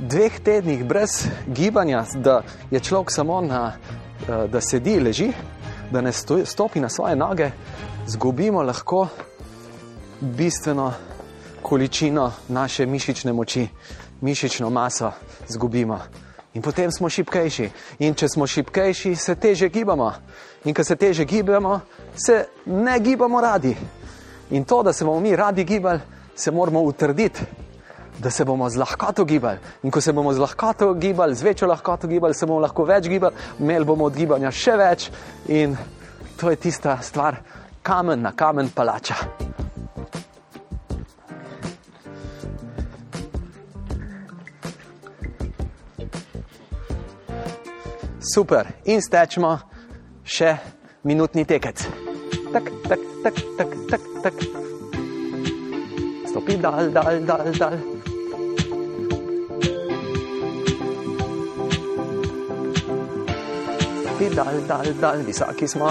dveh tednih brez gibanja, da je človek samo na, eh, da sedi, leži, da ne stopi na svoje noge, izgubimo lahko bistveno količino naše mišične moči, mišično maso izgubimo. In potem smo šipkejši. In če smo šipkejši, se teže gibamo. In ko se teže gibamo, se ne gibamo radi. In to, da se bomo mi radi gibali, se moramo utrditi da se bomo z lahkoto gibali. In ko se bomo z lahkoto gibali, z večjo lahkoto gibali, se bomo lahko več gibali, imeli bomo od gibanja še več in to je tista stvar, kamen na kamen palača. Super, in stečemo še minutni tekec. Tak, tak, tak, tak, tak, tak. Stopi dal, dal, dal, dal. Stopi dal, dal, dal. Visoki smo,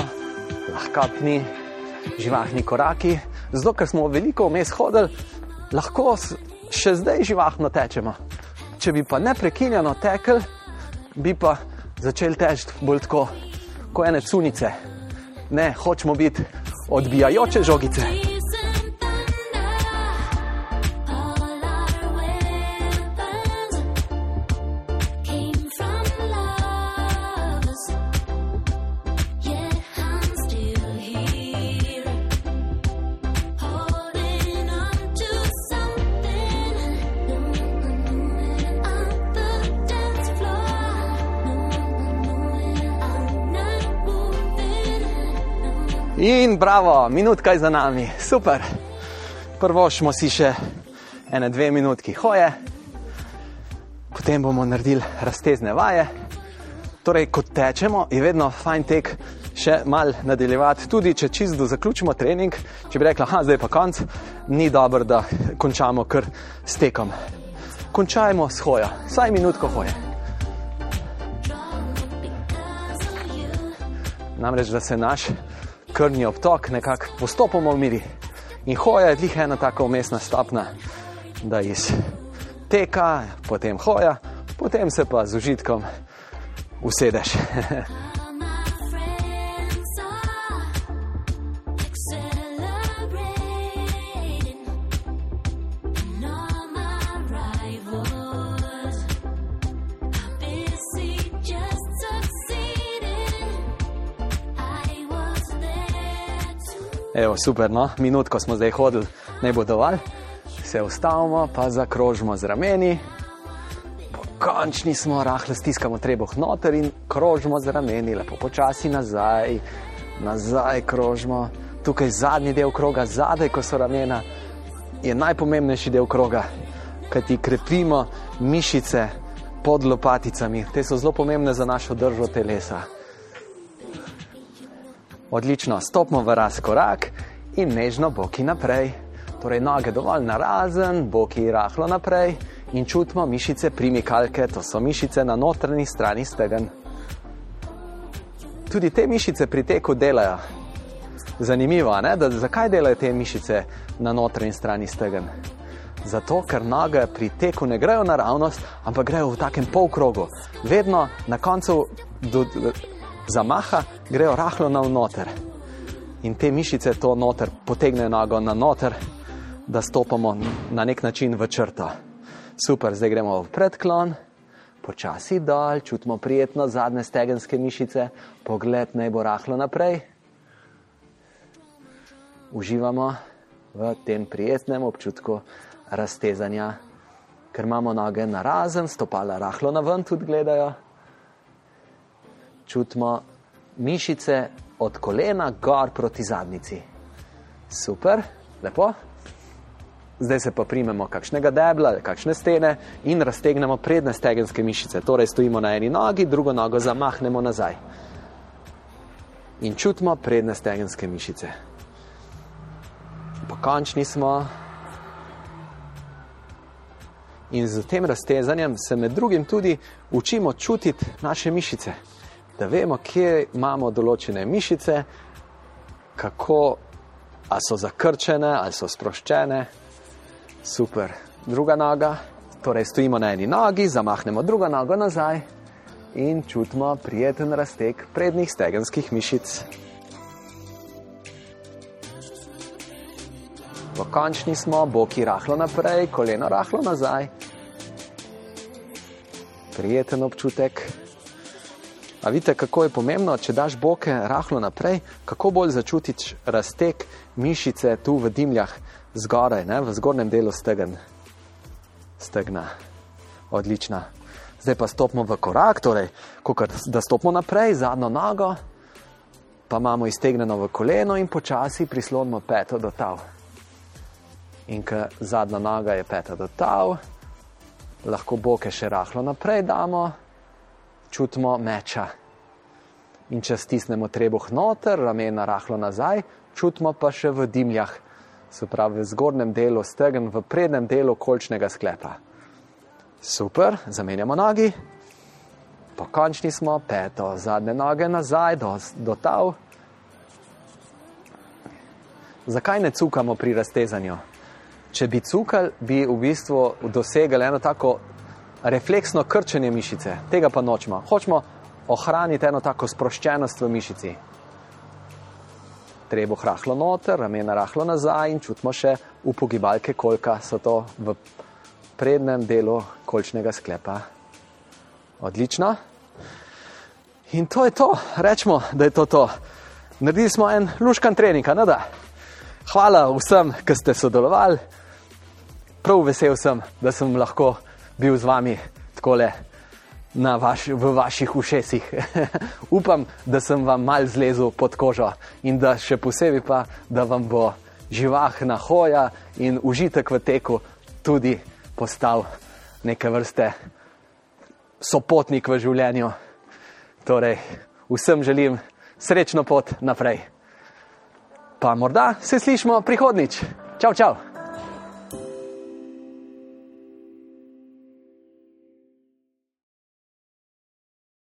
lahkapni, živahni koraki. Zato, ker smo veliko vmes hodili, lahko še zdaj živahno tečemo. Če bi pa neprekinjeno tekel, bi pa začel teči bolj tako, kot ene cunice. Ne, hočemo biti odbijajoče žogice. Bravo, minutka je za nami, super. Prvo smo si še ene dve minutki hoje, potem bomo naredili raztezne vaje. Torej, ko tečemo, je vedno fajn tek še mal nadaljevati, tudi če čisto zaključimo trening. Če bi rekla, da zdaj pa konc, ni dobro, da končamo kar s tekom. Končajmo s hojo, vsaj minutko hoje. Namreč, da se naš krvni obtok nekako postopoma umiri. In hoja je dih ena tako umestna stopna, da iz teka, potem hoja, potem se pa z užitkom usedeš. Evo, super, no, minutko smo zdaj hodili, ne bo dovolj. Se ustavimo, pa zakrožimo z rameni. Končni smo, rahle stiskamo trebuh noter in krožimo z rameni, lepo počasi nazaj, nazaj krožimo. Tukaj zadnji del kroga, zadaj, ko so ramena, je najpomembnejši del kroga, kaj ti krepimo mišice pod lopaticami. Te so zelo pomembne za našo držo telesa. Odlično, stopimo v razkorak in nežno boki naprej. Torej, noge dovolj narazen, boki rahlo naprej in čutimo mišice primikalke, to so mišice na notranji strani stegen. Tudi te mišice pri teku delajo. Zanimivo je, zakaj delajo te mišice na notranji strani stegen? Zato, ker noge pri teku ne grejo naravnost, ampak grejo v takem polkrogu. Vedno na koncu do, zamaha, grejo rahlo na noter. In te mišice to noter potegnejo nogo na noter, da stopamo na nek način v črto. Super, zdaj gremo v predklon, počasi dol, čutimo prijetno zadnje stegenske mišice, pogled naj bo rahlo naprej. Uživamo v tem prijetnem občutku raztezanja, ker imamo noge na razen, stopala rahlo na ven, tudi gledajo. Čutimo mišice od kolena gor proti zadnici. Super, lepo. Zdaj se pa primemo kakšnega debla, kakšne stene in raztegnemo predne stegenske mišice. Torej stojimo na eni nogi, drugo nogo zamahnemo nazaj. In čutimo predne stegenske mišice. Pokončni smo. In z tem raztezanjem se med drugim tudi učimo čutiti naše mišice, da vemo, kje imamo določene mišice, kako so zakrčene ali so sproščene. Super. Druga noga, torej stojimo na eni nogi, zamahnemo drugo nogo nazaj in čutimo prijeten razteg prednjih stegenskih mišic. Pokončni smo, boki rahlo naprej, koleno rahlo nazaj. Prijeten občutek. A vidite, kako je pomembno, če daš boke rahlo naprej, kako bolj začutiš razteg mišice tu v dimljah zgoraj, ne, v zgornjem delu stegen. stegna. Odlična. Zdaj pa stopimo v korak, torej, kukor, da stopimo naprej, zadnjo nogo, pa imamo iztegnjeno v koleno in počasi prislonimo peto do tav. In ker zadnja noga je peta do tav, lahko boke še rahlo naprej damo, čutimo meča. In če stisnemo trebuh noter, ramena rahlo nazaj, čutimo pa še v dimljah, se pravi v zgornjem delu stegen, v prednjem delu kolčnega sklepa. Super, zamenjamo nogi, pokončni smo, peto, zadnje noge nazaj, do, do tav. Zakaj ne cukamo pri raztezanju? Če bi cukali, bi v bistvu dosegli eno tako refleksno krčenje mišice, tega pa nočemo. Hočemo ohraniti eno tako sproščenost v mišici treba rahlo noter, ramena rahlo nazaj in čutimo še upogibalke kolka, so to v prednjem delu kolčnega sklepa. Odlično. In to je to, rečemo, da je to to. Naredili smo en luškan trening, ne da. Hvala vsem, ki ste sodelovali. Prav vesel sem, da sem lahko bil z vami takole vaš, v vaših ušesih. Upam, da sem vam mal zlezel pod kožo in da še posebej pa, da vam bo živahna hoja in užitek v teku tudi postal neke vrste sopotnik v življenju. Torej, vsem želim srečno pot naprej. Pa morda se slišmo prihodnič. Čau, čau!